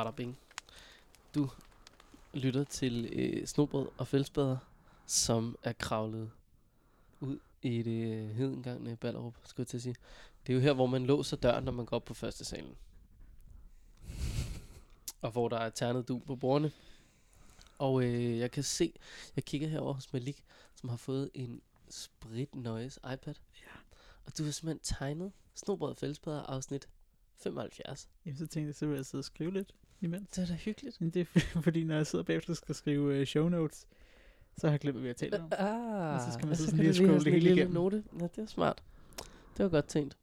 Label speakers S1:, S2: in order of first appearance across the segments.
S1: bada bing. Du lytter til øh, Snobrød og Fællesbader, som er kravlet ud i det øh, hedengangne Ballerup, skulle jeg til at sige. Det er jo her, hvor man låser døren, når man går op på første salen. Og hvor der er ternet du på bordene. Og øh, jeg kan se, jeg kigger herover hos Malik, som har fået en sprit noise iPad.
S2: Ja.
S1: Og du har simpelthen tegnet Snobrød og Fællesbader afsnit 75.
S2: Jamen, så tænkte jeg, så vil jeg sidde og skrive lidt imens.
S1: Det er da hyggeligt.
S2: Men det er fordi, når jeg sidder bagefter og skal skrive uh, show notes, så har jeg glemt, hvad vi har talt om.
S1: Ah,
S2: Og så skal man
S1: og
S2: så
S1: så
S2: sådan lige scrolle det hele
S1: lille
S2: igennem.
S1: Note. Ja, det er smart. Det var godt tænkt.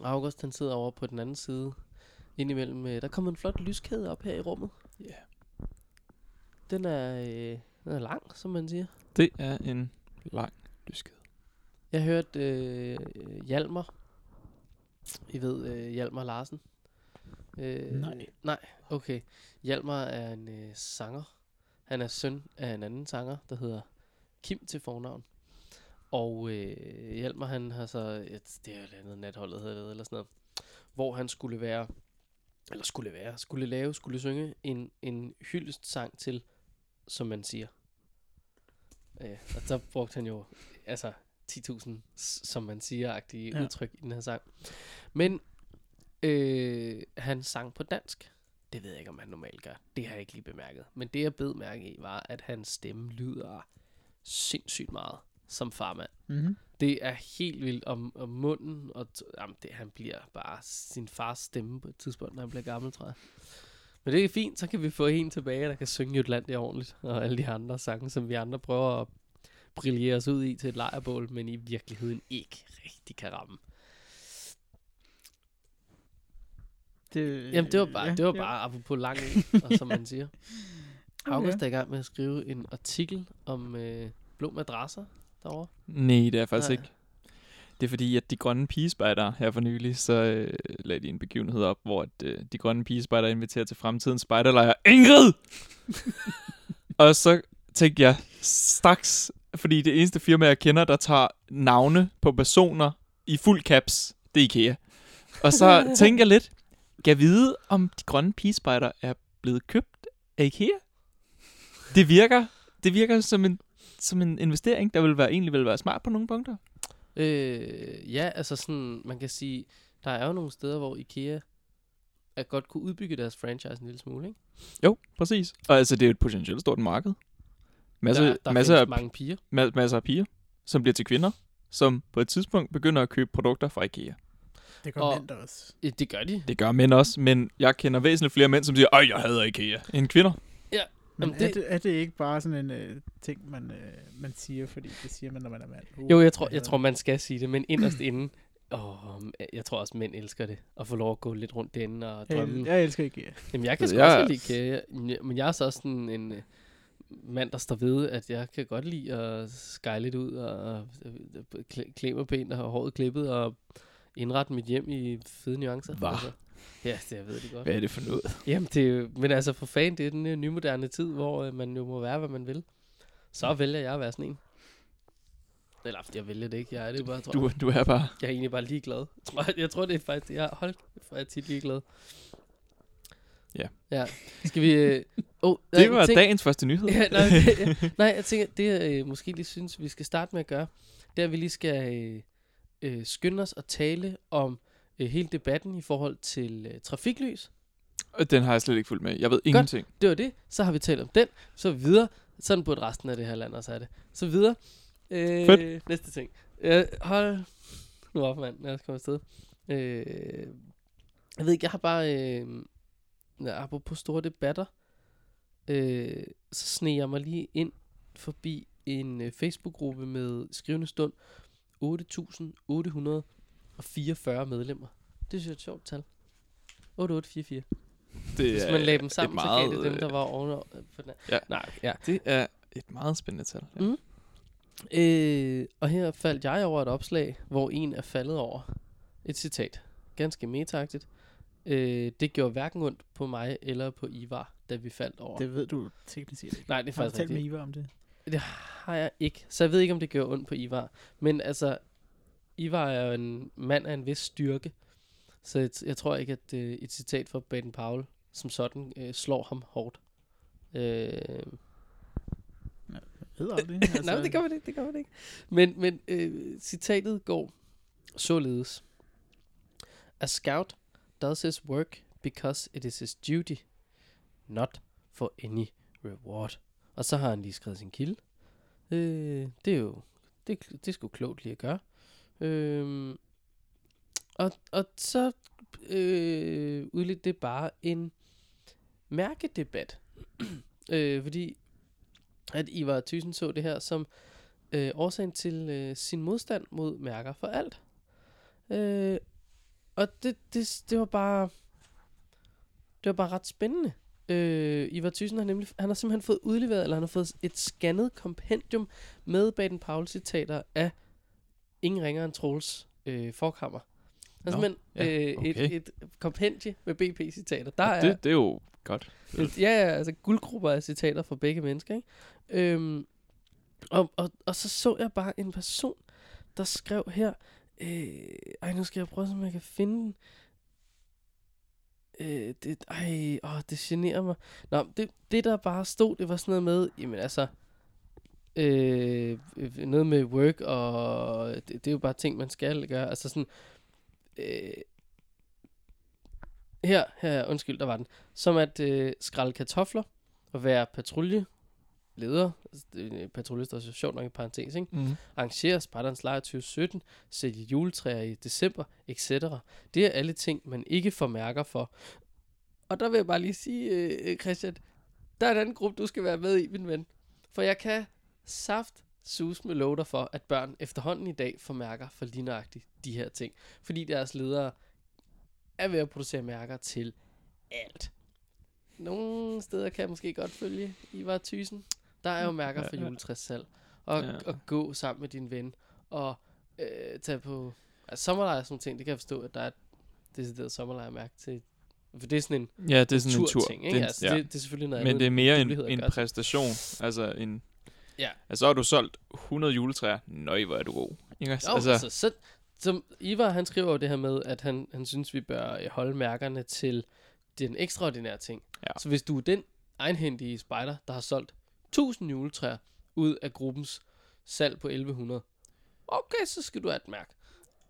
S1: August, han sidder over på den anden side. Indimellem, øh, der kommer en flot lyskæde op her i rummet.
S3: Ja.
S1: Den er, øh, den er lang, som man siger.
S3: Det er en lang lyskæde.
S1: Jeg hørte øh, Hjalmar. I ved øh, Hjalmar Larsen? Øh,
S2: Nej.
S1: Nej, okay. Hjalmar er en øh, sanger. Han er søn af en anden sanger, der hedder Kim til fornavn. Og øh, Hjalmar, han har så, et, det er et andet natholdet hedder det, eller sådan noget, hvor han skulle være, eller skulle være, skulle lave, skulle synge en, en hyldest sang til, som man siger. Øh, og så brugte han jo, altså 10.000, s- som man siger-agtige
S2: Ja.
S1: ja. udtryk i den her sang. Men øh, han sang på dansk. Det ved jeg ikke, om han normalt gør. Det har jeg ikke lige bemærket. Men det, jeg bed mærke i, var, at hans stemme lyder sindssygt meget som farmand.
S2: Mm-hmm.
S1: Det er helt vildt om, om munden, og t- jamen, det, han bliver bare sin fars stemme på et tidspunkt, når han bliver gammel, tror jeg. Men det er fint, så kan vi få en tilbage, der kan synge Jutlandia ordentligt, og alle de andre sange, som vi andre prøver at brillere os ud i til et lejrbål, men i virkeligheden ikke rigtig kan ramme.
S2: Det,
S1: Jamen, det var bare,
S2: ja,
S1: det var
S2: ja.
S1: bare apropos lang og som man siger. August er i gang med at skrive en artikel om øh, blå madrasser derovre.
S3: Nej, det er faktisk
S1: Nej.
S3: ikke. Det er fordi, at de grønne pigespejder her for nylig, så øh, lagde de en begivenhed op, hvor at, øh, de grønne pigespejder inviterer til fremtidens spejderlejr. Ingrid! og så tænkte jeg straks, fordi det eneste firma, jeg kender, der tager navne på personer i fuld caps, det er IKEA. Og så tænkte jeg lidt, kan jeg vide, om de grønne pigespejder er blevet købt af IKEA? Det virker, det virker som en, som en investering, der vil være, egentlig vil være smart på nogle punkter.
S1: Øh, ja, altså sådan, man kan sige, der er jo nogle steder, hvor IKEA er godt kunne udbygge deres franchise en lille smule, ikke?
S3: Jo, præcis. Og altså, det er jo et potentielt stort marked. Masser,
S1: der, der
S3: masser, af,
S1: mange piger.
S3: ma- masser af piger, som bliver til kvinder, som på et tidspunkt begynder at købe produkter fra IKEA.
S2: Det gør
S1: Og-
S2: mænd også.
S1: Ja, det gør de.
S3: Det gør mænd også, men jeg kender væsentligt flere mænd, som siger, øj, jeg hader IKEA, end kvinder.
S2: Men
S1: Jamen,
S2: er,
S1: det-
S2: det, er det ikke bare sådan en øh, ting, man, øh, man siger, fordi det siger man, når man er mand? Uh,
S1: Jo, jeg tror, jeg tror man skal sige det, men inderst inden, åh, jeg tror også, mænd elsker det. At få lov at gå lidt rundt derinde og drømme.
S2: jeg, jeg elsker IKEA.
S1: Jamen, jeg kan sgu
S3: Jeg-
S1: også godt lide IKEA. Men jeg er så også sådan en øh, mand, der står ved, at jeg kan godt lide at skyle lidt ud og klæ- klæde mig pænt og håret klippet og indrette mit hjem i fede nuancer.
S3: Hva?
S1: Altså, ja, det jeg ved det godt.
S3: Hvad er det for noget?
S1: Jamen, det er men altså for fan, det er den øh, nymoderne tid, hvor øh, man jo må være, hvad man vil. Så vælger jeg at være sådan en. Eller, jeg vælger det ikke. Jeg er det bare, tror
S3: Du,
S1: jeg.
S3: du er bare...
S1: Jeg er egentlig bare ligeglad. Jeg tror, jeg tror det er faktisk, jeg hold, hvor er jeg tit ligeglad.
S3: Ja.
S1: Ja. Skal vi... Øh, oh,
S3: Det var dagens første nyhed.
S1: Ja, nej, ja. nej, jeg tænker, det jeg øh, måske lige synes, vi skal starte med at gøre, det er, at vi lige skal øh, øh, skynde os at tale om øh, hele debatten i forhold til øh, trafiklys.
S3: Og Den har jeg slet ikke fulgt med. Jeg ved ingenting.
S1: Det var det. Så har vi talt om den. Så videre. Sådan burde resten af det her land også have det. Så videre. Øh,
S3: Fedt.
S1: Næste ting. Øh, hold nu op, mand. Lad os komme afsted. Øh, jeg ved ikke, jeg har bare... Øh, ja, apropos store debatter, øh, så sneger jeg mig lige ind forbi en øh, Facebook-gruppe med skrivende stund 8.844 medlemmer. Det synes jeg er et sjovt tal. 8844.
S3: Det
S1: Hvis
S3: er
S1: man lagde dem
S3: et
S1: sammen,
S3: meget,
S1: så gav det dem, der
S3: øh,
S1: var ovenover. På den.
S3: Ja.
S1: Nej, ja.
S3: Det er et meget spændende tal. Ja.
S1: Mm. Øh, og her faldt jeg over et opslag, hvor en er faldet over et citat. Ganske metagtigt. Øh, det gjorde hverken ondt på mig eller på Ivar, da vi faldt over.
S2: Det ved du teknisk set ikke.
S1: Nej, det er
S2: Har du
S1: faktisk
S2: talt med
S1: rigtigt.
S2: Ivar om det?
S1: Det har jeg ikke. Så jeg ved ikke, om det gjorde ondt på Ivar. Men altså, Ivar er jo en mand af en vis styrke. Så jeg, jeg tror ikke, at øh, et citat fra Baden Powell som sådan øh, slår ham hårdt. Øh,
S2: Hedder det? Altså,
S1: Nej, det gør man ikke, det gør man ikke. Men, men øh, citatet går således. A scout does his work because it is his duty, not for any reward. Og så har han lige skrevet sin kilde. Øh, det er jo, det, det er sgu klogt lige at gøre. Øh, og, og så øh, udledte det bare en mærkedebat. øh, fordi at Ivar Thyssen så det her som øh, årsagen til øh, sin modstand mod mærker for alt. Øh, og det, det, det var bare det var bare ret spændende. Øh, Ivar Thyssen har nemlig han har simpelthen fået udleveret eller han har fået et scannet kompendium med Baden Paul citater af ingen ringer end Troels øh, forkammer. Han har simpelthen
S3: ja,
S1: øh,
S3: okay.
S1: et, et kompendie med BP citater. Der
S3: Og
S1: er
S3: det, det er jo godt.
S1: et, ja, ja, altså guldgrupper af citater fra begge mennesker, ikke? Øhm, og, og, og så så jeg bare en person, der skrev her, øh, ej, nu skal jeg prøve, om jeg kan finde den. Øh, det, ej, åh, det generer mig. Nå, det, det der bare stod, det var sådan noget med, jamen altså, øh, noget med work, og det, det er jo bare ting, man skal gøre. Altså sådan, øh, her, her, undskyld, der var den. Som at øh, skralde kartofler og være patrulje, leder, altså, det er så sjovt nok i parentes, ikke?
S3: Mm.
S1: arrangere Spartans lejr 2017, sælge juletræer i december, etc. Det er alle ting, man ikke får mærker for. Og der vil jeg bare lige sige, øh, Christian, der er en anden gruppe, du skal være med i, min ven. For jeg kan saft sus med dig for, at børn efterhånden i dag får mærker for lige nøjagtigt de her ting. Fordi deres ledere er ved at producere mærker til alt. Nogle steder kan jeg måske godt følge Ivar Thyssen. Der er jo mærker for juletræssalg. Og,
S3: Ja.
S1: og gå sammen med din ven. Og øh, tage på... Altså sommerlejr og sådan ting, det kan jeg forstå, at der er et decideret sommerlejrmærke til. For det er sådan en
S3: Ja, det er sådan en tur.
S1: ting, ikke?
S3: Det, er-
S1: altså,
S3: ja.
S1: det, det, er selvfølgelig noget
S3: Men
S1: andet.
S3: det er mere en, en præstation. Altså en...
S1: Ja.
S3: Altså, så har du solgt 100 juletræer. Nøj, hvor er du god. Ikke?
S1: Jo, altså, altså så, som Ivar, han skriver jo det her med, at han, han synes, vi bør øh, holde mærkerne til den ekstraordinære ting.
S3: Ja.
S1: Så hvis du er den egenhændige spejder, der har solgt 1000 juletræer ud af gruppens salg på 1100, okay, så skal du have et mærke.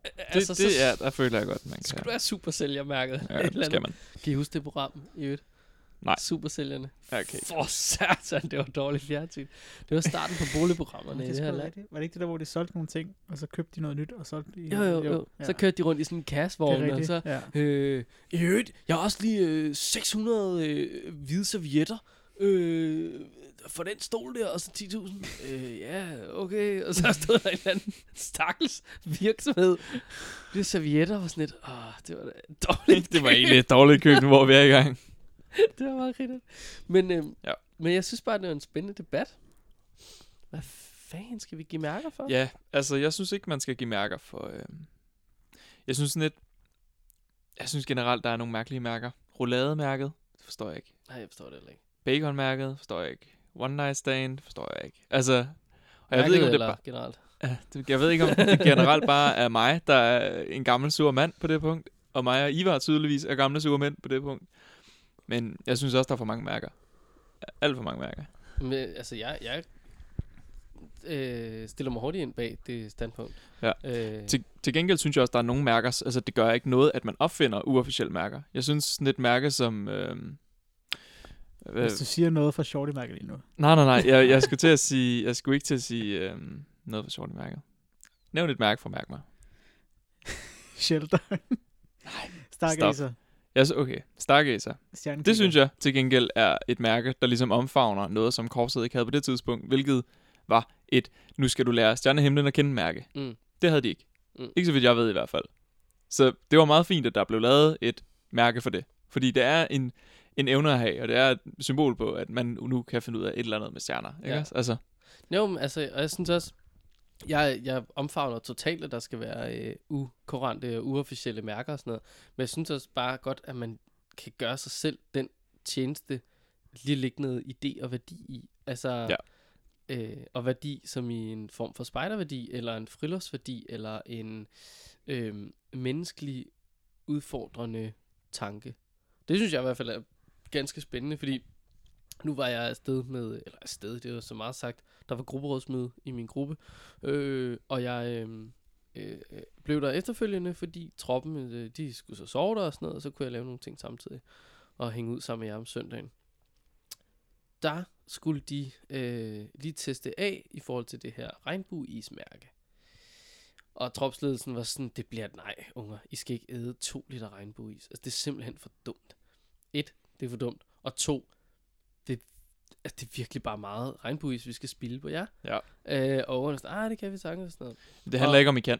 S3: det,
S1: altså,
S3: det
S1: så
S3: er, der føler jeg godt, man
S1: skal
S3: kan.
S1: du have supersælgermærket.
S3: Ja,
S1: et
S3: det
S1: eller
S3: skal man.
S1: Kan I huske det program i øvrigt?
S3: Nej.
S1: Supersælgerne.
S3: Okay.
S1: For satan, det var dårligt fjernsyn. Det var starten på boligprogrammerne i
S2: det
S1: det
S2: er
S1: her land.
S2: Var det ikke det der, hvor de solgte nogle ting, og så købte de noget nyt, og solgte de...
S1: Jo, jo, jo.
S2: Ja.
S1: Så kørte de rundt i sådan en
S2: det
S1: kassevogn, og så...
S2: Ja.
S1: Øh, I øvrigt, jeg har også lige øh, 600 øh, hvide servietter. Øh, for den stol der, og så 10.000. Øh, ja, okay. Og så stod der en eller anden stakkels virksomhed. Det servietter var sådan lidt, åh, det var da dårligt.
S3: det var egentlig et dårligt køb, hvor vi er i gang.
S1: det var meget rigtigt. Men, øh,
S3: Ja.
S1: men jeg synes bare, det var en spændende debat. Hvad fanden skal vi give mærker for?
S3: Ja, altså, jeg synes ikke, man skal give mærker for... Øh... Jeg synes sådan lidt... Jeg synes generelt, der er nogle mærkelige mærker. Roulademærket, det forstår jeg ikke.
S1: Nej, jeg forstår det heller ikke.
S3: Baconmærket, forstår jeg ikke. One Night Stand, forstår jeg ikke. Altså, og jeg
S1: Mærket
S3: ved ikke, om det bare...
S1: generelt?
S3: Jeg ved ikke, om det generelt bare er mig, der er en gammel sur mand på det punkt, og mig og Ivar tydeligvis er gamle sure mænd på det punkt. Men jeg synes også, der er for mange mærker. Alt for mange mærker.
S1: Men, altså, jeg, jeg øh, stiller mig hurtigt ind bag det standpunkt.
S3: Ja.
S1: Øh,
S3: Til, til gengæld synes jeg også, der er nogle mærker, altså det gør ikke noget, at man opfinder uofficielle mærker. Jeg synes sådan et mærke som... Øh, øh,
S2: Hvis du siger noget fra Shorty Mærke lige nu.
S3: nej, nej, nej, jeg, jeg skulle til at sige, jeg skulle ikke til at sige øh, noget for short mærker. Nævn et mærke for mærk mig.
S2: Shelter. Nej. Stargazer.
S3: Jeg så, okay, Stargazer. Det synes jeg til gengæld er et mærke, der ligesom omfavner noget, som korpset ikke havde på det tidspunkt, hvilket var et, nu skal du lære stjernehimlen at kende mærke.
S1: Mm.
S3: Det havde de ikke.
S1: Mm.
S3: Ikke så vidt jeg ved i hvert fald. Så det var meget fint, at der blev lavet et mærke for det. Fordi det er en, en evne at have, og det er et symbol på, at man nu kan finde ud af et eller andet med stjerner. Ikke?
S1: Ja.
S3: Altså,
S1: Jo, men altså, og jeg synes også, jeg, jeg omfavner totalt, at der skal være øh, ukorrente og uofficielle mærker og sådan noget. Men jeg synes også bare godt, at man kan gøre sig selv den tjeneste, lige lægge noget idé og værdi i. Altså,
S3: Ja.
S1: øh, og værdi som i en form for spejderværdi, eller en friluftsværdi, eller en øh, menneskelig udfordrende tanke. Det synes jeg i hvert fald er ganske spændende, fordi nu var jeg afsted med, eller afsted, det var så meget sagt, der var grupperådsmøde i min gruppe, øh, og jeg øh, øh, blev der efterfølgende, fordi troppen, øh, de skulle så sove der og sådan noget, og så kunne jeg lave nogle ting samtidig, og hænge ud sammen med jer om søndagen. Der skulle de øh, lige teste af i forhold til det her regnbueismærke. Og tropsledelsen var sådan, det bliver et nej, unger. I skal ikke æde to liter regnbueis. Altså, det er simpelthen for dumt. Et, det er for dumt. Og to, det, altså, det er virkelig bare meget regnbueis, vi skal spille på jer.
S3: Ja.
S1: Øh, og sådan, ah, det kan vi sagtens sådan noget.
S3: Det handler
S1: Og-
S3: ikke om, I kan.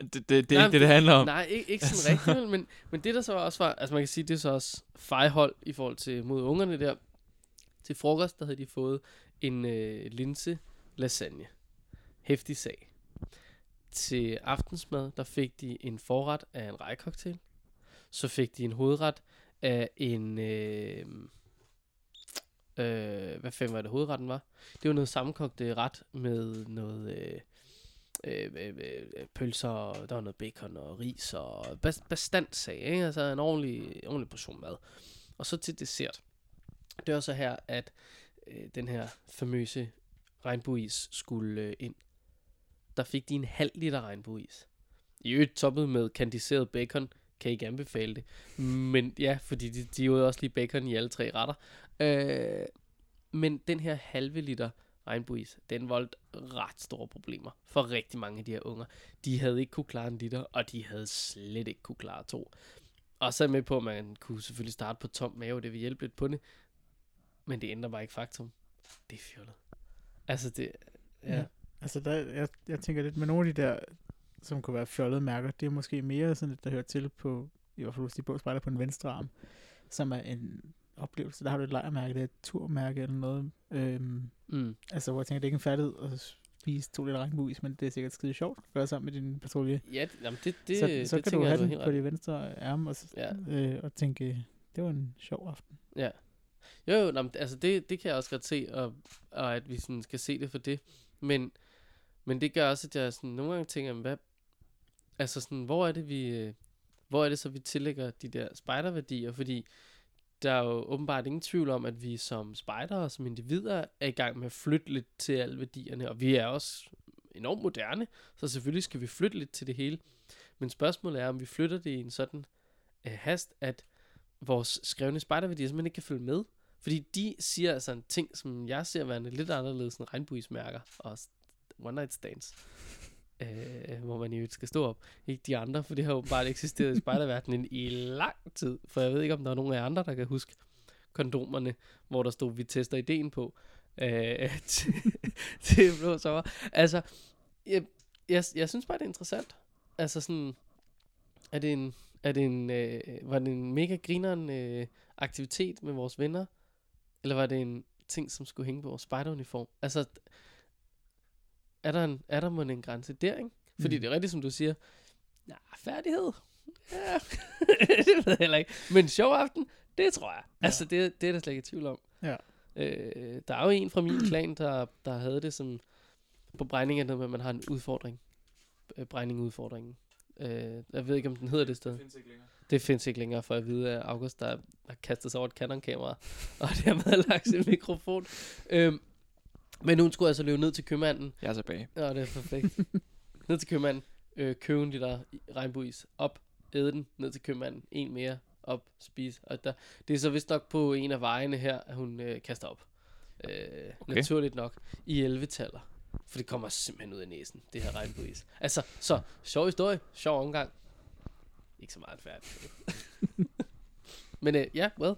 S3: Det, det, det er
S1: Nej,
S3: ikke det, det handler om.
S1: Nej, ikke, ikke sådan rigtigt, vel, men, men det der så også var, altså man kan sige, det er så også fejhold i forhold til mod ungerne der. Til frokost, der havde de fået en øh, linse lasagne. Hæftig sag. Til aftensmad, der fik de en forret af en rejcocktail. Så fik de en hovedret af en... Øh, øh, hvad fanden var det hovedretten var? Det var noget sammenkogte ret med noget... Øh, øh, øh, øh pølser, der var noget bacon og ris og bas- bestandt sag, ikke? altså en ordentlig, ordentlig portion mad. Og så til dessert. Det var så her, at øh, den her famøse regnbueis skulle øh, ind. Der fik de en halv liter regnbueis. I øvrigt toppet med kandiseret bacon, kan ikke anbefale det. Men ja, fordi de, de jo også lige bacon i alle tre retter. Øh, men den her halve liter regnbuis, den voldte ret store problemer for rigtig mange af de her unger. De havde ikke kunne klare en liter, og de havde slet ikke kunne klare to. Og så med på, at man kunne selvfølgelig starte på tom mave, det vil hjælpe lidt på det. Men det ændrer bare ikke faktum. Det er fjollet. Altså det, ja.
S2: Ja. Altså, der, jeg, jeg tænker lidt med nogle af de der, som kunne være fjollede mærker, det er måske mere sådan et, der hører til på, i hvert fald hvis de på spejler på en venstre arm, som er en oplevelse. Der har du et lejrmærke, det er et turmærke eller noget. Øhm,
S1: Mm.
S2: altså, hvor jeg tænker, det er ikke en færdighed at spise to liter regnbueis, men det er sikkert skide sjovt at gøre sammen med din patrulje.
S1: Ja, det, jamen det, det,
S2: så,
S1: det
S2: så kan du have den på
S1: ret i.
S2: de venstre arme og, s-
S1: Ja.
S2: øh, og tænke, det var en sjov aften.
S1: Ja. Jo, jo, nå, men altså det, det kan jeg også godt se, og, og at vi sådan skal se det for det. Men, men det gør også, at jeg sådan nogle gange tænker, jamen, hvad, altså sådan, hvor er det, vi, øh, hvor er det så, vi tillægger de der spejderværdier? Fordi der er jo åbenbart ingen tvivl om, at vi som spejdere og som individer er i gang med at flytte lidt til alle værdierne, og vi er også enormt moderne, så selvfølgelig skal vi flytte lidt til det hele. Men spørgsmålet er, om vi flytter det i en sådan øh, hast, at vores skrevne spejderværdier simpelthen ikke kan følge med. Fordi de siger altså en ting, som jeg ser værende lidt anderledes end regnbuesmærker og one night stands. Øh, hvor man jo skal stå op. Ikke de andre, for det har jo bare eksisteret i spejderverdenen i lang tid. For jeg ved ikke, om der er nogen af andre, der kan huske kondomerne, hvor der stod, vi tester ideen på. Øh, til blå sommer. Altså, jeg, jeg, jeg synes bare, det er interessant. Altså sådan, er det en, er det en, øh, var det en mega grineren øh, aktivitet med vores venner? Eller var det en ting, som skulle hænge på vores spejderuniform? Altså, er der, en, er der måske en grænse der, ikke? Fordi
S2: Mm.
S1: det er rigtigt, som du siger, nej, færdighed. Ja, det ved jeg heller ikke. Men sjov aften, det tror jeg.
S2: Ja.
S1: Altså, det, det er der slet ikke i tvivl om.
S2: Ja.
S1: Øh, der er jo en fra min klan, der, der havde det som på brænding af noget med, at man har en udfordring. Øh, Brænding-udfordringen. Øh, jeg ved ikke, om den hedder det sted.
S3: findes ikke længere.
S1: Det findes ikke længere, for at vide af August, der har kastet sig over et Canon-kamera, og dermed har lagt sin mikrofon. Øhm, men hun skulle altså løbe ned til købmanden.
S3: Jeg er tilbage.
S1: Ja, det er perfekt. ned til købmanden, øh, købe en liter regnbueis, op, æde den, ned til købmanden, en mere, op, spise. Og der, det er så vist nok på en af vejene her, at hun øh, kaster op. Øh, okay. Naturligt nok. I 11 taller. For det kommer simpelthen ud af næsen, det her regnbueis. Altså, så, sjov historie, sjov omgang. Ikke så meget færdigt. Men øh, ja, well,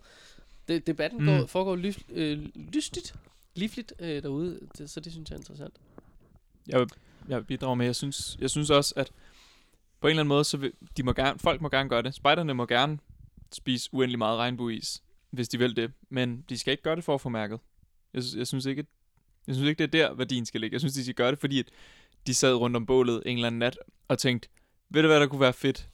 S1: det, debatten mm. går, foregår lys, øh, lystigt, livligt øh, derude, det, så det synes jeg er interessant.
S3: Jeg vil, jeg vil bidrage med, jeg synes, jeg synes også, at på en eller anden måde, så vil, de må gerne, folk må gerne gøre det. Spejderne må gerne spise uendelig meget regnbueis, hvis de vil det. Men de skal ikke gøre det for at få mærket. Jeg, synes- jeg synes ikke, jeg synes ikke, det er der, værdien skal ligge. Jeg synes, de skal gøre det, fordi at de sad rundt om bålet en eller anden nat og tænkte, ved du hvad, der kunne være fedt,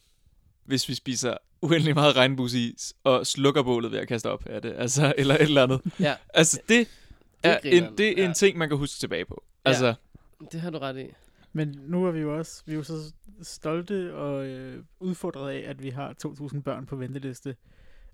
S3: hvis vi spiser uendelig meget regnbueis og slukker bålet ved at kaste op af det, altså, eller et eller andet.
S1: Ja,
S3: Altså, Det
S1: er
S3: en, det er en
S1: ja.
S3: ting, man kan huske tilbage på.
S1: Ja.
S3: Altså,
S1: det har du ret i.
S2: Men nu er vi jo også vi er jo så stolte og øh, udfordret af, at vi har 2.000 børn på venteliste.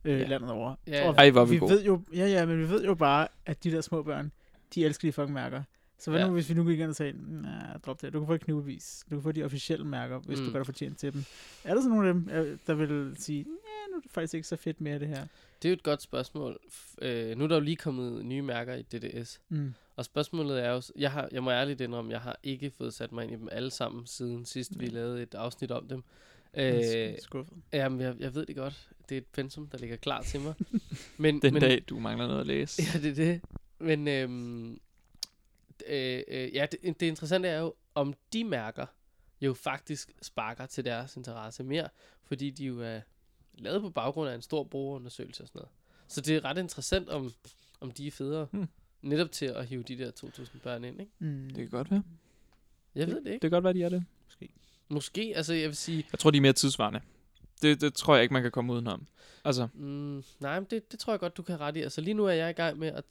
S2: øh,
S3: Ja.
S2: landet over.
S1: Ja,
S2: Og
S3: Ej, hvor vi
S2: vi
S3: gode.
S2: ved jo, ja, ja, men vi ved jo bare, at de der små børn, de elsker de fucking mærker. Så hvad
S1: Ja.
S2: nu, hvis vi nu gik ind og sagde, nej, drop det, du kan få et knivbevis. Du kan få de officielle mærker, hvis mm. du gør dig fortjent til dem. Er der så nogle af dem, øh, der vil sige, ja, nu er det faktisk ikke så fedt mere det her?
S1: Det er jo et godt spørgsmål. Øh, nu er der jo lige kommet nye mærker i DDS.
S2: Mm.
S1: Og spørgsmålet er jo, jeg, har, jeg må ærligt indrømme, jeg har ikke fået sat mig ind i dem alle sammen, siden sidst vi
S2: Nej.
S1: lavede et afsnit om dem.
S2: Øh,
S1: Øh,
S2: skuffet.
S1: jamen, jeg, jeg ved det godt. Det er et pensum, der ligger klar til mig. men,
S3: Den
S1: men,
S3: dag, du mangler noget at læse.
S1: Ja, det er det. Men øhm, øh, øh, ja, det, det interessante er jo, om de mærker jo faktisk sparker til deres interesse mere, fordi de jo er lavet på baggrund af en stor brugerundersøgelse og sådan noget. Så det er ret interessant, om, om de er federe.
S3: Hmm.
S1: Netop til at hive de der 2.000 børn ind, ikke?
S2: Mm.
S3: Det kan godt være.
S1: Jeg ved det ikke.
S3: Det kan godt være, de er det.
S1: Måske, altså jeg vil sige,
S3: Jeg tror, de er mere tidsvarende. Det, det tror jeg ikke, man kan komme udenom. Altså,
S1: Mm, nej, men det, det tror jeg godt, du kan have ret i. Altså lige nu er jeg i gang med at,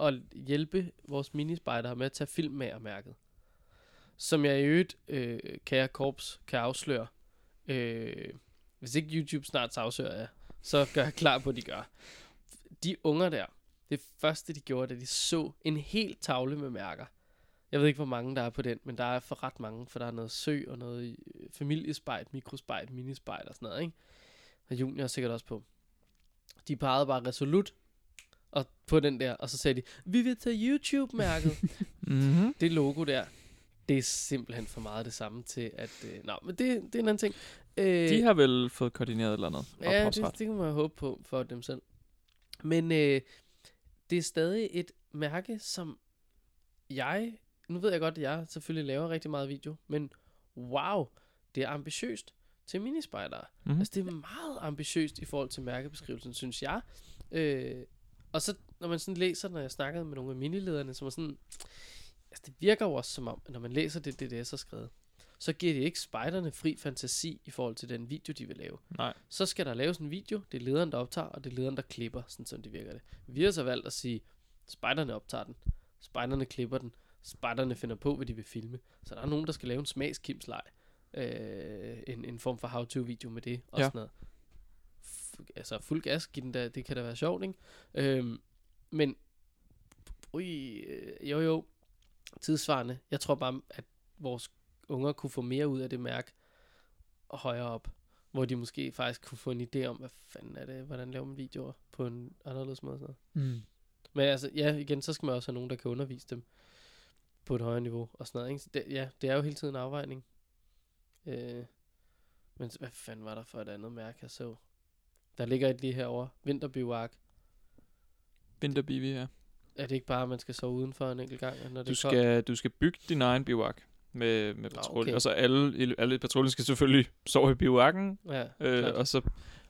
S1: at hjælpe vores minispejdere med at tage filmmagermærket. Som jeg i øvrigt, øh, kære korps, kan afsløre. Øh, hvis ikke YouTube snart afslører jer, så gør jeg klar på, at de gør. De unger der, det første de gjorde, da de så en hel tavle med mærker. Jeg ved ikke, hvor mange der er på den, men der er for ret mange, for der er noget sø og noget øh, familiespejt, mikrospejt, minispejt og sådan noget, ikke? Og junior er sikkert også på. De pegede bare resolut og på den der, og så sagde de, vi vil tage YouTube-mærket.
S3: mm-hmm.
S1: det logo der, det er simpelthen for meget det samme til, at... Øh, nå, men det, det er en anden ting. Øh,
S3: De har vel fået koordineret et eller andet
S1: Ja, det, det kan man håbe på for dem selv. Men øh, det er stadig et mærke, som jeg... Nu ved jeg godt, at jeg selvfølgelig laver rigtig meget video, men wow, det er ambitiøst til minispejdere.
S3: Mm-hmm.
S1: Mm. Altså, det er meget ambitiøst i forhold til mærkebeskrivelsen, synes jeg. Øh, og så, når man sådan læser, når jeg snakkede med nogle af minilederne, som er sådan... Altså, det virker jo også som om, at når man læser det, det, det er så skrevet, så giver det ikke spejderne fri fantasi i forhold til den video, de vil lave.
S3: Nej.
S1: Så skal der laves en video, det er lederen, der optager, og det er lederen, der klipper, sådan som det virker det. Vi har så valgt at sige, spejderne optager den, spejderne klipper den, spejderne finder på, hvad de vil filme. Så der er nogen, der skal lave en smagskimsleg, øh, en, en form for how-to-video med det, og
S3: Ja.
S1: sådan noget. F- altså fuld gas, den der, det kan da være sjovt, ikke? Øhm, men, ui, øh, jo jo, tidsvarende. Jeg tror bare, at vores unger kunne få mere ud af det mærke højere op hvor de måske faktisk kunne få en idé om, hvad fanden er det, hvordan laver man videoer på en anderledes måde. Sådan.
S2: Mm.
S1: Men altså, ja, igen, så skal man også have nogen, der kan undervise dem på et højere niveau og sådan noget. Ikke? Så det, ja, det er jo hele tiden en afvejning. Øh, men hvad fanden var der for et andet mærke, jeg så? Der ligger et lige herovre. Vinterbivak.
S3: Vinterbivi, ja.
S1: Er det ikke bare, at man skal sove udenfor en enkelt gang, når det
S3: Du
S1: koldt?
S3: skal, du skal bygge din egen bivak med, med patrulje.
S1: okay.
S3: Og så alle, alle i patruljen skal selvfølgelig sove i bivakken,
S1: Ja,
S3: øh,
S1: klart.
S3: og, så,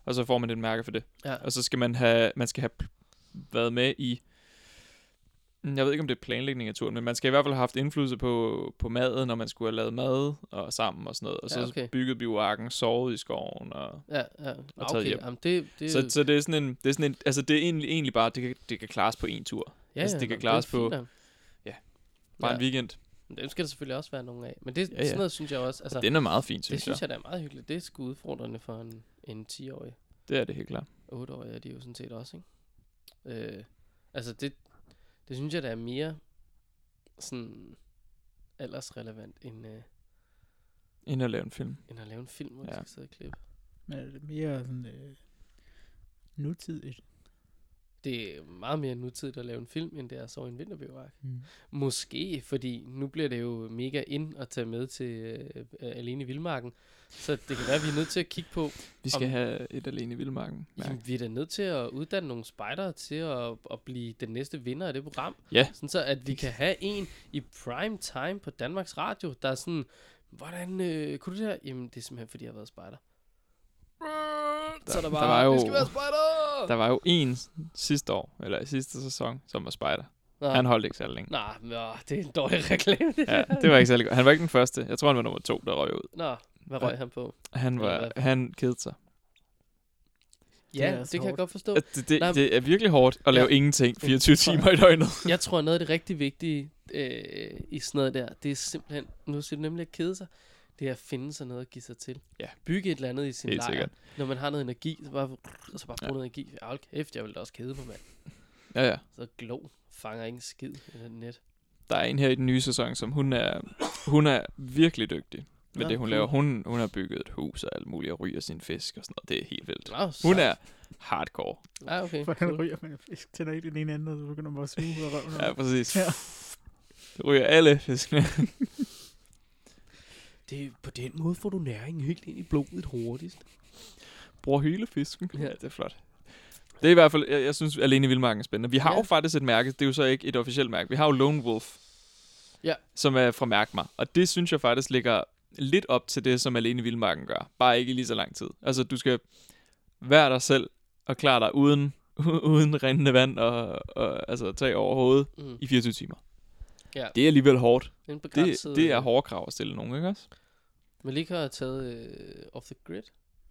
S3: og så får man et mærke for det.
S1: ja.
S3: Og så skal man have, man skal have været med i, Mm, jeg ved ikke om det er planlægning af turen, men man skal i hvert fald have haft indflydelse på, på maden, når man skulle have lavet mad og sammen og sådan noget. Og så
S1: Ja, okay.
S3: bygget bivakken, sovet i skoven. Og,
S1: Ja, ja.
S3: taget
S1: Okay,
S3: hjem.
S1: jamen det, det,
S3: så, så det er sådan en, det er sådan en, altså det er egentlig, egentlig bare, det kan, det kan klares på en tur.
S1: ja,
S3: altså,
S1: ja,
S3: det kan klares
S1: er
S3: på-
S1: nok.
S3: Bare
S1: Ja.
S3: en weekend.
S1: Men Dem skal der selvfølgelig også være nogle af. Men det,
S3: Ja,
S1: ja, sådan noget synes jeg også, altså,
S3: den er meget fin,
S1: det
S3: synes,
S1: synes
S3: jeg.
S1: jeg, der er meget hyggeligt. Det er sgu udfordrende for en, en 10-årig.
S3: Det er det helt klart.
S1: 8-årige er de jo sådan set også, ikke? Øh, altså det, det synes jeg, der er mere sådan aldersrelevant, end, øh,
S3: Ind at lave en film.
S1: end at lave en film, hvor ja.
S3: Ja.
S1: de skal sidde og klippe.
S2: Men er det mere sådan øh, nutidigt?
S1: Det er meget mere nutidigt at lave en film, end det er at sove i en vinterbivak.
S2: Mm.
S1: Måske, fordi nu bliver det jo mega ind at tage med til øh, øh, Alene i Vildmarken. Så det kan være, at vi er nødt til at kigge på,
S3: Vi skal
S1: Om-
S3: have et alene i Vildmarken. Ja.
S1: Jamen, vi er da nødt til at uddanne nogle spejdere til at, at blive den næste vinder af det program.
S3: Ja.
S1: Sådan så, at vi kan have en i prime time på Danmarks Radio, der er sådan, hvordan øh, kunne du det her? Jamen, det er simpelthen, fordi jeg har været spejder. Så er der
S3: der
S1: bare,
S3: var jo-
S1: vi skal være spejder!
S3: Der var jo en sidste år, eller i sidste sæson, som var spejder.
S1: Nå,
S3: Han holdt ikke særlig længe.
S1: Nå, men, åh, det er en dårlig reklame. det
S3: Ja, det var ikke særlig godt. Han var ikke den første. Jeg tror, han var nummer to, der røg ud.
S1: Nå, hvad røg han på?
S3: Han, var, han kedede sig.
S1: Ja, det, det kan jeg godt forstå.
S3: Det, det,
S1: Nej,
S3: det er virkelig hårdt at lave
S1: Ja.
S3: ingenting 24 timer i døgnet.
S1: Jeg tror, noget af det rigtig vigtige øh, i sådan noget der, det er simpelthen, nu siger du nemlig at kede sig, det er at finde sig noget at give sig til.
S3: Ja.
S1: Bygge et eller andet i sin
S3: Helt
S1: lejr.
S3: sikkert.
S1: Når man har noget energi, så bare, så bare bruge
S3: Ja.
S1: noget energi. Ja, hold kæft, jeg vil da også kede mig, mand.
S3: Ja, ja.
S1: Så glow fanger ingen skid i den net.
S3: Der er en her i den nye sæson, som hun er, hun er virkelig dygtig med
S1: Nå,
S3: det, hun
S1: cool.
S3: laver. Hun, hun har bygget et hus og alt muligt, og ryger sin fisk og sådan noget. Det er helt vildt.
S1: Nå,
S3: Hun er hardcore.
S1: Ja, okay.
S2: Hvordan
S1: cool.
S2: ryger man en fisk? Tænder ikke den ene ende, og så begynder man at suge ud af røven.
S3: Ja, præcis.
S2: Ja.
S3: Det ryger alle fiskene.
S1: Det, på den måde får du næring helt ind i blodet hurtigst.
S3: Bruger hele fisken.
S1: Ja.
S3: Det er flot. Det er i hvert fald, jeg, jeg synes, alene i Vildmarken er spændende. Vi har
S1: Ja.
S3: jo faktisk et mærke, det er jo så ikke et officielt mærke. Vi har jo Lone Wolf,
S1: Ja.
S3: som er fra Mærk mig. Og det synes jeg faktisk ligger lidt op til det, som alene i Vildmarken gør. Bare ikke i lige så lang tid. Altså, du skal være dig selv og klare dig uden, uden rindende vand og, og altså, tage over hovedet
S1: Mm.
S3: i 24 timer.
S1: Ja.
S3: Det er alligevel hårdt.
S1: En
S3: Det, det er
S1: øh,
S3: hårde krav at stille nogen, ikke også?
S1: Malika har taget øh, Off the Grid.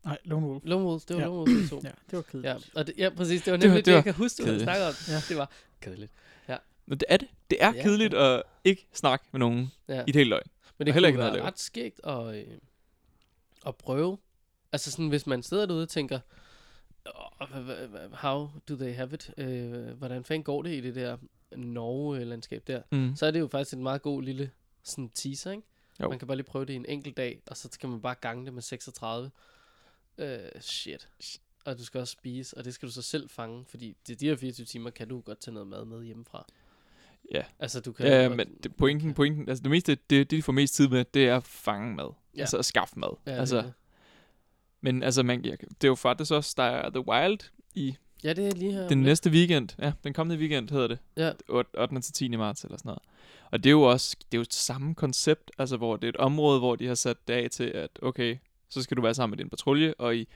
S2: Nej, Lone Wolf.
S1: Lone Wolf, det var
S2: Ja.
S1: Lone Wolf, vi to.
S2: Ja, det var kedeligt.
S1: Ja, og det, ja, præcis. Det var
S3: Det var-
S1: nemlig det,
S3: det
S1: det,
S3: var
S1: jeg kan huske, du snakket om.
S2: Ja.
S1: Det var kedeligt.
S3: Men det er det. Det er
S1: Ja.
S3: kedeligt at ikke snakke med nogen
S1: Ja.
S3: i et helt døgn.
S1: Men det
S3: Og heller
S1: kunne
S3: ikke noget
S1: være ret skægt at, øh, at prøve. Altså sådan, hvis man sidder derude og tænker, "Åh, hva- hva- hva- how do they have it? Øh, hvordan fanden går det i det der Norge-landskab der?
S3: Mm.
S1: Så er det jo faktisk en meget god lille sådan teaser, ikke?
S3: Jo.
S1: Man kan bare lige prøve det i en enkelt dag, og så kan man bare gange det med 36. Øh, shit. Og du skal også spise, og det skal du så selv fange, fordi det, de her 24 timer kan du godt tage noget mad med hjemmefra.
S3: Ja.
S1: Altså, du kan
S3: Ja, men det, pointen, pointen, altså det meste, det, det de får mest tid med, det er at fange mad.
S1: Ja.
S3: Altså at skaffe mad.
S1: Ja,
S3: Ja,
S1: det
S3: altså,
S1: det.
S3: men altså, man, det er jo faktisk også, der er The Wild i
S1: ja, det er lige her.
S3: den næste weekend. Ja, den kommende weekend hedder det.
S1: Ja.
S3: 8. 8. til 10. marts eller sådan noget. Og det er jo også, det er jo samme koncept, altså hvor det er et område, hvor de har sat af til, at okay, så skal du være sammen med din patrulje, og I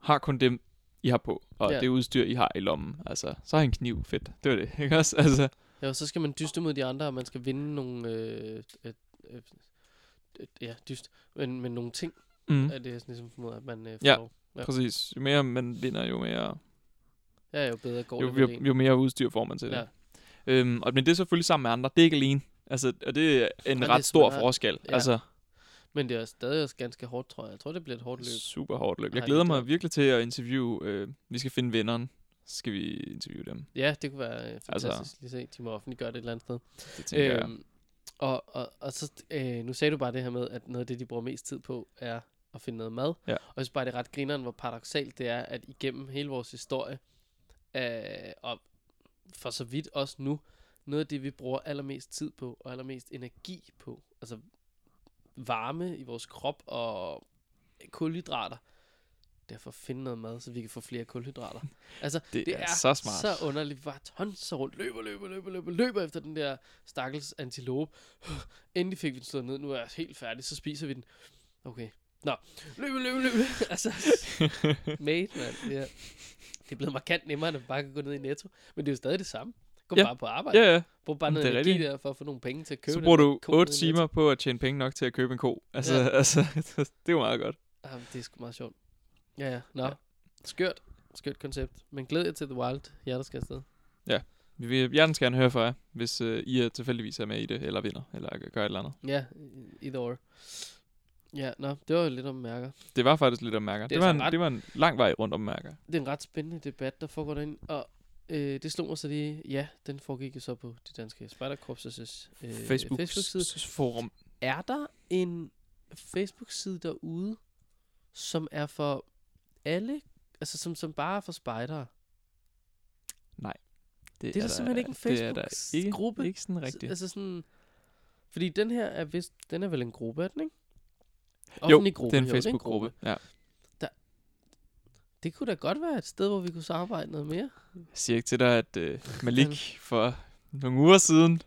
S3: har kun dem, I har på, og
S1: Ja.
S3: det udstyr, I har i lommen. Altså, så har I en kniv, fedt. Det var det, ikke også? Altså,
S1: Ja, så skal man dyste mod de andre, og man skal vinde nogle... Øh, øh, øh, øh, ja, dyst. Men, men nogle ting,
S3: mm.
S1: mm. er det sådan ligesom formodet, at man øh, får.
S3: Ja.
S1: lov. Ja.
S3: Præcis. Jo mere man vinder, jo mere,
S1: Ja, jo bedre går
S3: jo,
S1: det
S3: jo, jo mere udstyr får man til
S1: Ja.
S3: det. Øhm, og, men det er selvfølgelig sammen med andre. Det er ikke alene. Altså, og det er en
S1: er
S3: ret stor
S1: smart.
S3: forskel.
S1: Ja.
S3: Altså,
S1: Men det er stadig også ganske hårdt, tror jeg. Jeg tror, det bliver et hårdt løb.
S3: super hårdt løb. Jeg glæder mig virkelig til at interviewe. Øh, vi skal finde vinderen. Så skal vi interviewe dem.
S1: Ja, det kunne være øh,
S3: Altså-
S1: fantastisk lige se. De må offentliggøre det et eller andet sted.
S3: Det tænker jeg.
S1: Øhm, og, og, og så, øh, nu sagde du bare det her med, at noget af det, de bruger mest tid på, er at finde noget mad.
S3: Ja.
S1: Og jeg synes bare, det er ret grineren, hvor paradoxalt det er, at igennem hele vores historie, øh, og for så vidt også nu, noget af det, vi bruger allermest tid på, og allermest energi på, altså varme i vores krop og kulhydrater, det er for at finde noget mad, så vi kan få flere kulhydrater. Altså,
S3: Det
S1: det
S3: er
S1: er
S3: så smart.
S1: så underligt. Vi bare tonser rundt, løber, løber, løber, løber, løber efter den der stakkels antilope. Endelig fik vi den slået ned, nu er jeg helt færdig, så spiser vi den. Okay. Nå, løbe, løbe, løbe. altså, mate, mand. Ja. Det er blevet markant nemmere, end at bare kan gå ned i Netto. Men det er jo stadig det samme. Gå
S3: Ja.
S1: bare på arbejde.
S3: Ja, ja.
S1: Brug bare noget
S3: er
S1: energi der, for at få nogle penge til at købe
S3: Så bruger du
S1: ko nede
S3: 8
S1: i
S3: timer på at tjene penge nok til at købe en ko. Altså,
S1: Ja.
S3: ja. altså det er meget godt.
S1: Jamen, det er sgu meget sjovt. Ja, ja. Nå,
S3: Ja.
S1: skørt. Skørt koncept. Men glæd jer til The Wild. Jeg der skal afsted.
S3: Vi vil hjertens gerne høre fra jer, hvis øh, I er tilfældigvis er med i det, eller vinder, eller gør et eller andet.
S1: Ja, either or. Ja, nå, det var jo lidt om mærker.
S3: Det var faktisk lidt om mærker.
S1: Det
S3: Det,
S1: er
S3: det, var
S1: så
S3: en,
S1: ret-
S3: det var en lang vej rundt om mærker.
S1: Det er en ret spændende debat, der foregår derinde, og øh, det slog mig så lige, ja, den foregik jo så på det danske Spejderkorpses øh,
S3: Facebook,
S1: Facebook-side.
S3: forum.
S1: Er der en Facebook-side derude, som er for alle, altså som, som bare er for spejdere? Det er der simpelthen ikke en
S3: det er der
S1: Facebook-gruppe.
S3: Ikke, ikke sådan rigtigt.
S1: Altså sådan, fordi den her er vist, den er vel en gruppe, er den ikke?
S3: Jo,
S1: Offentlig gruppe,
S3: det er en
S1: jo,
S3: Facebook-gruppe. Ja.
S1: Det kunne da godt være et sted, hvor vi kunne samarbejde noget mere.
S3: Jeg siger ikke til dig, at øh, Malik for nogle uger siden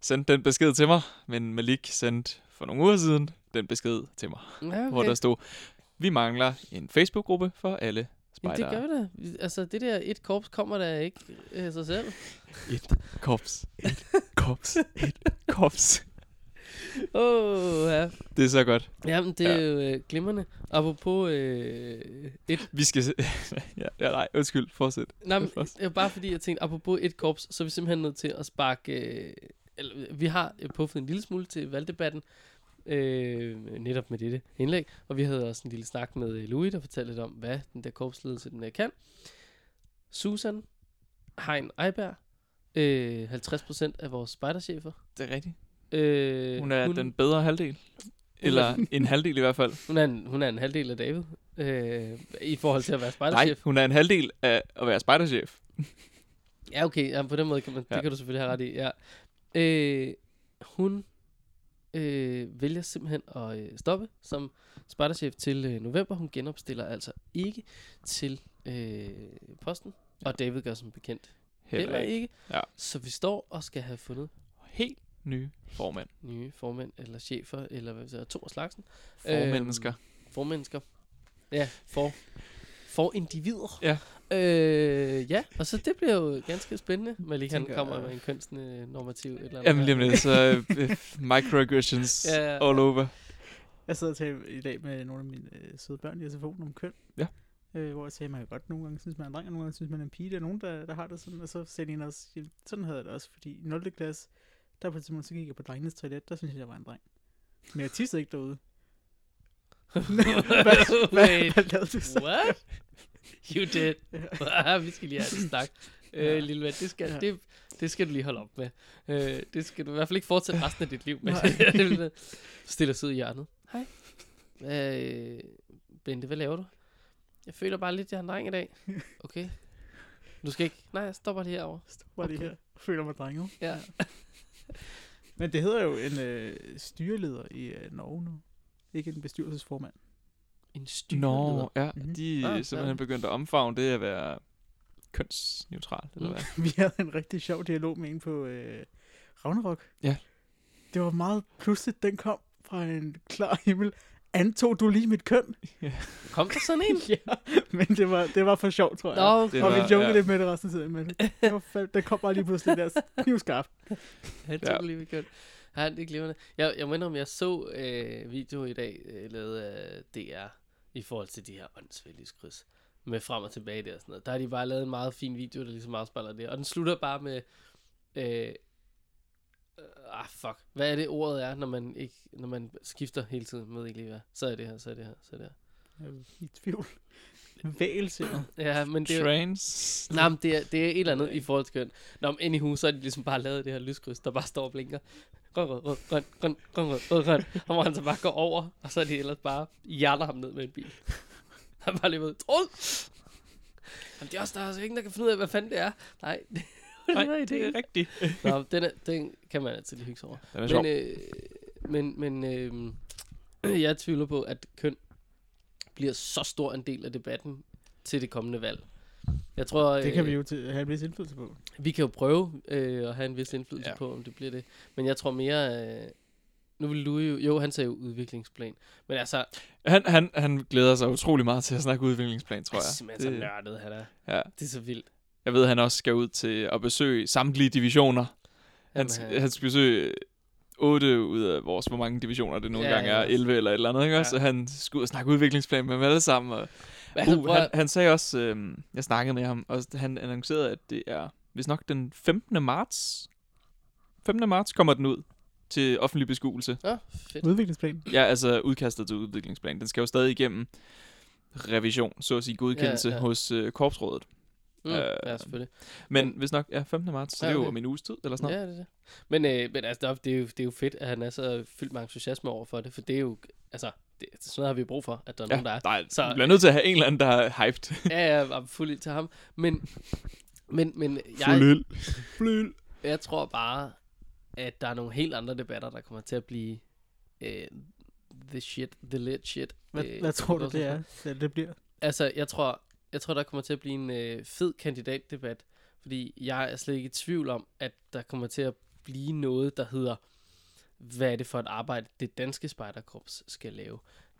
S3: sendte den besked til mig, men Malik sendte for nogle uger siden den besked til mig,
S1: Ja,
S3: okay. hvor der stod, vi mangler en Facebook-gruppe for alle
S1: Jamen, det
S3: spejdere.
S1: gør vi da. Altså, det der et korps kommer der ikke af sig selv.
S3: Et korps, et korps, et korps.
S1: Oh, ja.
S3: Det er så godt.
S1: Jamen, det er
S3: Ja.
S1: jo øh, glimrende. Apropos øh, et...
S3: Vi skal... Se- ja, ja, nej, undskyld, fortsæt.
S1: Nej, men, det var bare fordi, jeg tænkte, apropos et korps, så er vi simpelthen nødt til at sparke... Øh, eller, vi har øh, puffet en lille smule til valgdebatten, øh, netop med dette indlæg. Og vi havde også en lille snak med øh, Louis, der fortalte lidt om, hvad den der korpsledelse den øh, kan. Susan Hein Eiberg, øh, 50% af vores spejderchefer.
S3: Det er rigtigt.
S1: Øh,
S3: Hun er hun, den bedre halvdel. Eller en halvdel i hvert fald.
S1: hun, er en, hun er en halvdel af David, øh, i forhold til at være
S3: Nej,
S1: spejderchef.
S3: hun er en halvdel af at være spejderchef.
S1: Ja, okay. Ja, på den måde kan man. Ja. det kan du selvfølgelig have ret i. Ja. Øh, hun øh, vælger simpelthen at øh, stoppe som spejderchef til øh, november. Hun genopstiller altså ikke til øh, posten. Ja. Og David gør som bekendt heller,
S3: Heller ikke.
S1: ikke.
S3: Ja.
S1: Så vi står og skal have fundet
S3: Helt nye formand.
S1: nye formænd, eller chefer, eller hvad vi siger, to af slagsen.
S3: Formennesker.
S1: Formennesker. Ja, for, for individer.
S3: Ja.
S1: Øh, ja, og så det bliver jo ganske spændende. Malik han
S2: Tænker,
S1: kommer
S2: øh,
S1: med en kønsnormativ eller andet.
S3: Jamen lige om lidt, så øh, microaggressions
S1: Ja, ja,
S3: all over.
S2: Jeg sad og talte i dag med nogle af mine øh, søde børn i SFO'en om køn.
S3: Ja.
S2: Øh, hvor jeg sagde, at man kan godt nogle gange synes, man er en dreng, og nogle gange synes, man er en pige. Der er nogen, der, der har det sådan, og så sagde de en også, "Jamen, sådan havde jeg det også, fordi i 0. klasse, der på et tidspunkt, så gik jeg på drengenes toilet, der synes jeg, jeg var en dreng. Men jeg tissede ikke derude. hvad, hvad, hvad lavede du så?
S1: what? You did.
S2: Ja.
S1: vi skal lige have en snak. Øh, lille ven, det skal,
S2: Ja.
S1: det, det skal du lige holde op med. Øh, det skal du i hvert fald ikke fortsætte resten af dit liv med.
S2: Nej.
S1: Stiller sig ud i hjørnet. Hej. Øh, Bente, hvad laver du? Jeg føler bare lidt, jeg har en dreng i dag. Okay. Du skal ikke... Nej, jeg stopper lige herovre.
S2: Stop bare lige
S1: Okay.
S2: her. Føler mig drenge.
S1: Ja.
S2: Men det hedder jo en øh, styreleder i øh, Norge nu. Ikke en bestyrelsesformand.
S1: En styreleder.
S3: Nå, ja,
S2: Mhm.
S3: de er
S1: Ah,
S3: simpelthen
S1: ja.
S3: begyndt at omfavne det at være kønsneutral, eller hvad?
S2: Vi havde en rigtig sjov dialog med en på øh, Ragnarok.
S3: Ja.
S2: Det var meget pludseligt, den kom fra en klar himmel. Antog du lige mit køn?
S1: Kom der sådan en?
S2: ja, men det var, det var for sjovt, tror jeg.
S1: Nå, okay.
S3: Det
S2: og vi jokede
S3: ja.
S2: lidt med det resten af tiden, men det, var fald, det kom bare lige pludselig der knivskarpt.
S1: Han
S3: Ja.
S1: tog lige ved køn. Ja, det er glimrende. Jeg, jeg mener, om jeg så øh, video i dag, øh, lavet af DR, i forhold til de her åndsvældigskryds, med frem og tilbage der og sådan noget. Der har de bare lavet en meget fin video, der ligesom afspejler det. Og den slutter bare med, øh, øh, ah fuck, hvad er det ordet er, når man, ikke, når man skifter hele tiden med ikke lige hvad? Så er det her, så er det her, så er det her.
S2: Jeg er i tvivl. Vægelser.
S1: Ja, men det er,
S3: Trans.
S1: Nej, men det er, det er et eller andet i forhold til køn. Nå, men anyhow, så er de ligesom bare lavet det her lyskryds, der bare står og blinker. Grøn, rød, rød, grøn, grøn, grøn, rød, rød, grøn. Og hvor han så bare går over, og så er de ellers bare hjerner ham ned med en bil. Han bare lige ved! Jamen, det er også der er altså ingen, der kan finde ud af, hvad fanden det er. Nej, det,
S3: Nej, det er rigtigt.
S1: Nå, den, er, den kan man altid lige hygge sig over.
S3: Den er sjov.
S1: Men, øh, men, men øh, jeg tvivler på, at køn bliver så stor en del af debatten til det kommende valg. Jeg tror,
S2: Det kan
S1: øh,
S2: vi jo til, have en vis indflydelse på.
S1: vi kan jo prøve øh, at have en vis indflydelse ja. På, om det bliver det. Men jeg tror mere... Øh, nu vil du jo... Jo, han sagde jo udviklingsplan. Men altså,
S3: Han, han, han glæder sig utrolig meget til at snakke udviklingsplan, tror
S1: jeg er
S3: jeg.
S1: simpelthen så nørdet, han er.
S3: ja.
S1: Det er så vildt.
S3: Jeg ved, at han også skal ud til at besøge samtlige divisioner. Han,
S1: Jamen,
S3: han, han skal besøge 8 ud af vores, hvor mange divisioner det nogle
S1: Ja,
S3: ja, gange
S1: ja.
S3: er, 11 eller et eller andet, ikke
S1: Ja.
S3: også? Så han skal ud og snakke udviklingsplan med dem alle sammen. Og,
S1: altså,
S3: uh,
S1: prøv
S3: han, han sagde også, øh, jeg snakkede med ham, og han annoncerede, at det er, hvis nok den 15. marts, 15. marts kommer den ud til offentlig beskuelse.
S1: Nå, fedt.
S2: Udviklingsplan.
S3: Ja, altså udkastet til udviklingsplan. Den skal jo stadig igennem revision, så at sige godkendelse
S1: Ja,
S3: ja,
S1: ja.
S3: ja. hos øh, korpsrådet.
S1: Mm,
S3: Øh,
S1: ja, selvfølgelig.
S3: Men hvis nok, ja, 15. marts, så
S1: Ja,
S3: det er jo
S1: okay.
S3: om en uges tid, eller sådan
S1: Ja,
S3: noget.
S1: det er det. Men, øh, men altså, det er, det, er jo, det er jo fedt, at han er så fyldt med entusiasme over for det, for det er jo, altså, det, sådan noget har vi brug for, at der er
S3: Ja,
S1: nogen, der er.
S3: er,
S1: Så-
S3: vi bliver nødt til at have en eller anden, der er hyped.
S1: Ja, ja, er fuld til ham. Men, men, men jeg,
S3: Fuld Fuld
S1: Jeg tror bare, at der er nogle helt andre debatter, der kommer til at blive øh, the shit, the lit shit.
S2: Hvad,
S1: øh,
S2: hvad tror du, det er, det bliver?
S1: Altså, jeg tror, jeg tror, der kommer til at blive en øh, fed kandidatdebat, fordi jeg er slet ikke i tvivl om, at der kommer til at blive noget, der hedder, hvad er det for et arbejde, det danske spejderkorps skal lave?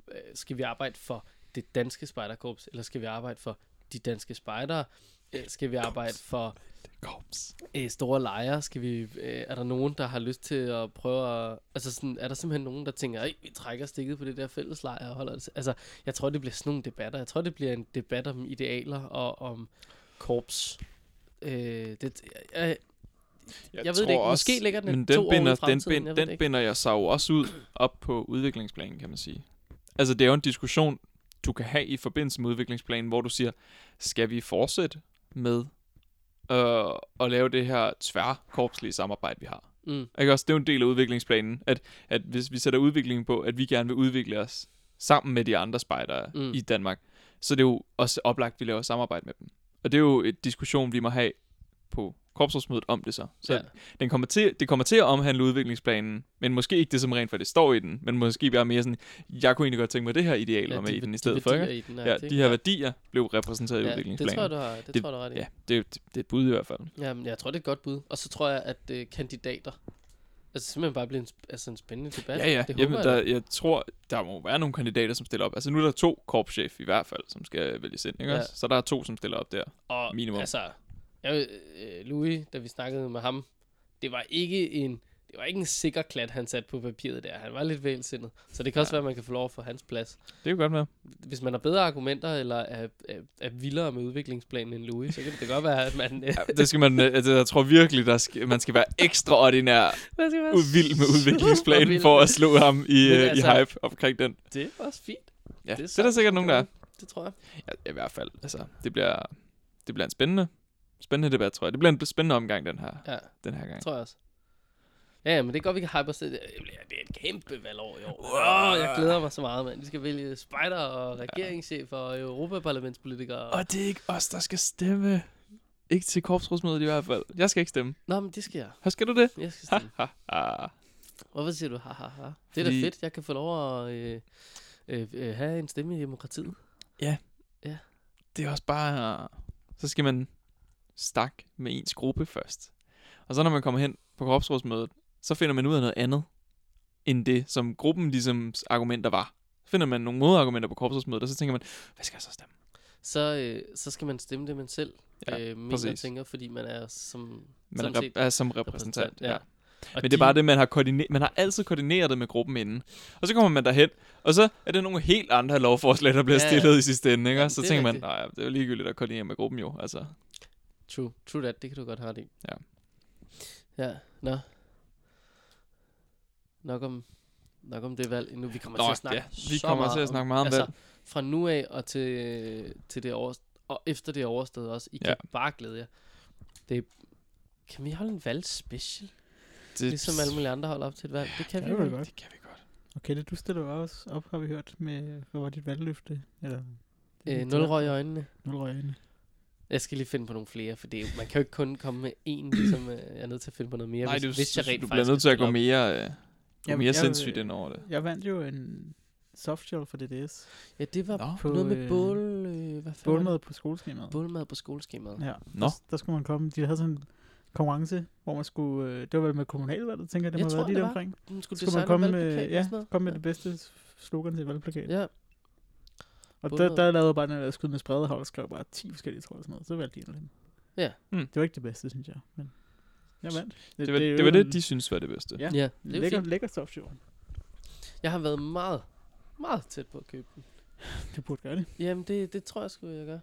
S1: Øh, skal vi arbejde for det danske spejderkorps, eller skal vi arbejde for de danske spejdere? Øh, Skal vi arbejde for
S3: Korps.
S1: øh, store lejre? Skal vi, øh, er der nogen, der har lyst til at prøve at... Altså sådan, er der simpelthen nogen, der tænker, at vi trækker stikket på det der fælleslejr og holder det... Altså, jeg tror, det bliver sådan nogle debatter. Jeg tror, det bliver en debat om idealer og om korps. Øh, det, jeg, Jeg ved det ikke. Måske ligger den
S3: men
S1: to
S3: den
S1: år i
S3: binder, den, bind,
S1: jeg
S3: den
S1: ikke.
S3: binder jeg sig jo også ud op på udviklingsplanen, kan man sige. Altså, det er jo en diskussion, du kan have i forbindelse med udviklingsplanen, hvor du siger, skal vi fortsætte med øh, at lave det her tværkorpslige samarbejde, vi har?
S1: Mm.
S3: Ikke også? Det er jo en del af udviklingsplanen, at, at hvis vi sætter udviklingen på, at vi gerne vil udvikle os sammen med de andre spejdere
S1: Mm.
S3: i Danmark, så det er jo også oplagt, at vi laver samarbejde med dem. Og det er jo et diskussion, vi må have på korpsrådsmødet om det så. Så
S1: Ja.
S3: ja. den kommer til, det kommer til at omhandle udviklingsplanen, men måske ikke det, som rent for det står i den, men måske bare mere sådan, jeg kunne egentlig godt tænke mig, det her ideal
S1: Ja,
S3: var med
S1: de
S3: i den i stedet
S1: de
S3: for. Ikke?
S1: i den er
S3: Ja,
S1: det,
S3: de her værdier blev repræsenteret i
S1: ja, det
S3: udviklingsplanen.
S1: tror jeg, du har, det,
S3: Det-
S1: tror jeg, du har ret i.
S3: Ja, det, er jo- det er et bud i hvert fald.
S1: Jamen, jeg tror, det er et godt bud. Og så tror jeg, at øh, kandidater... Altså simpelthen bare bliver en, altså, en spændende debat.
S3: Ja, ja.
S1: Det
S3: Jamen, der,
S1: jeg
S3: tror, der må være nogle kandidater, som stiller op. Altså nu er der to korpschef i hvert fald, som skal vælges ind, ikke
S1: Ja.
S3: også? Så der er to, som stiller op der.
S1: Og
S3: minimum.
S1: altså, jeg, øh, Louis, da vi snakkede med ham, det var ikke en, det var ikke en sikker klat, han satte på papiret der. Han var lidt vælsindet. Så det kan også
S3: Ja.
S1: være, at man kan få lov få hans plads.
S3: Det er jo godt med.
S1: Hvis man har bedre argumenter, eller er, er, er vildere med udviklingsplanen end Louis, så kan det godt være, at man...
S3: Ja, det skal man, øh, altså, jeg tror virkelig, der skal, man skal være ekstraordinær
S1: man skal være
S3: ud- vild med udviklingsplanen for at slå ham i,
S1: Men
S3: øh,
S1: altså-
S3: i hype omkring den.
S1: Det er også fint.
S3: Ja, det er, det er der sikkert nogen, der er.
S1: Det tror jeg.
S3: Ja, i hvert fald. Altså, det bliver, det bliver en spændende, spændende debat, tror jeg. Det bliver en spændende omgang den her,
S1: Ja,
S3: den her gang.
S1: tror jeg også. Ja, ja, men det er godt, vi kan hype os. Det bliver- det er et kæmpe valgår i år. Wow. Jeg glæder mig så meget, mand. Vi skal vælge spejder og regeringschef og europaparlamentspolitikere.
S3: Og det er ikke os, der skal stemme. Ikke til korpsrådsmødet i hvert fald. Jeg skal ikke stemme.
S1: Nå, men det skal jeg.
S3: Her skal du det?
S1: Jeg skal stemme.
S3: ha, ha.
S1: Hvorfor siger du ha, ha, ha? Det er da
S3: Fordi-
S1: fedt. Jeg kan få lov at øh, øh, øh, have en stemme i demokratiet.
S3: Det er også bare... Så skal man stak med ens gruppe først. Og så når man kommer hen på korpsrådsmødet, så finder man ud af noget andet, end det, som gruppen ligesom argumenter var. Så finder man nogle modargumenter på korpsrådsmødet, og så tænker man, hvad skal jeg så stemme?
S1: Så, øh, så skal man stemme det, man selv
S3: Ja,
S1: øh, mener og tænker, fordi man er som,
S3: Man er, rep- er som repræsentant.
S1: Ja.
S3: Ja.
S1: Og
S3: Men det er bare det, man har, koordineret, man har altid koordineret det med gruppen inden. Og så kommer man derhen, og så er det nogle helt andre lovforslag, der bliver
S1: Ja,
S3: ja,
S1: ja.
S3: stillet i sidste ende. Ikke?
S1: Ja,
S3: så
S1: er
S3: tænker man,
S1: rigtigt.
S3: nej, det er jo ligegyldigt at koordinere med gruppen jo. Altså,
S1: True, true that. Det kan du godt have ret i.
S3: Ja.
S1: Ja, nå. Nok om, nok om det valg endnu. Vi kommer
S3: Nå,
S1: til at snakke
S3: ja, vi
S1: så
S3: kommer
S1: meget
S3: til at snakke meget om
S1: altså,
S3: valg.
S1: Fra nu af og til, til det over, og efter det er overstået også. I kan
S3: Ja.
S1: bare glæde jer. Det, kan vi holde en valgspecial?
S3: det,
S1: Ligesom alle mulige andre holder op til et valg. Det kan
S2: Det
S1: vi
S2: vel. godt.
S3: det kan vi godt.
S2: Okay, det du stiller også op, har vi hørt, med, hvad var dit valgløfte? Eller,
S1: Øh, nul røg i øjnene.
S2: Nul røg i øjnene.
S1: Jeg skal lige finde på nogle flere, for det er, man kan jo ikke kun komme med én, ligesom øh, jeg er nødt til at finde på noget mere,
S3: Nej,
S1: hvis,
S3: du,
S1: hvis jeg rent
S3: du bliver nødt til at gå mere, øh, gå
S2: Jamen,
S3: mere
S2: jeg-
S3: sindssygt ind over det.
S2: Jeg vandt jo en softshell for DDS.
S1: Ja, det var
S3: Nå,
S2: På,
S1: noget med
S2: øh,
S1: bål... Øh, hvad?
S2: Bålmad på skoleskemaet.
S1: Bålmad på skoleskemaet.
S2: Ja,
S3: Nå.
S2: Der, der, skulle man komme. De havde sådan en konkurrence, hvor man skulle... Øh, det var vel med kommunalvalget, tænker jeg, det
S1: Jeg
S2: må
S1: tror,
S2: have været
S1: det
S2: lige
S1: var.
S2: omkring.
S1: Skulle,
S2: Så skulle
S1: designe
S2: man komme med, ja, komme med det bedste slogan til valgplakat.
S1: Ja,
S2: og
S1: Bålmad.
S2: der, der lavede jeg bare den der skud med spredehold og skrev bare 10 forskellige, tror jeg, sådan noget. Så valgte de en af dem.
S1: Ja.
S3: Hmm.
S2: Det var ikke det bedste, synes jeg. Men jeg vandt.
S3: Det var det, det, var det
S2: en-
S3: de synes var det bedste.
S2: Ja,
S1: ja, det er
S2: lækker, lækker softshell.
S1: Jeg har været meget, meget tæt på at købe den.
S2: Det burde gøre det.
S1: Jamen, det, det tror jeg sgu, jeg gør.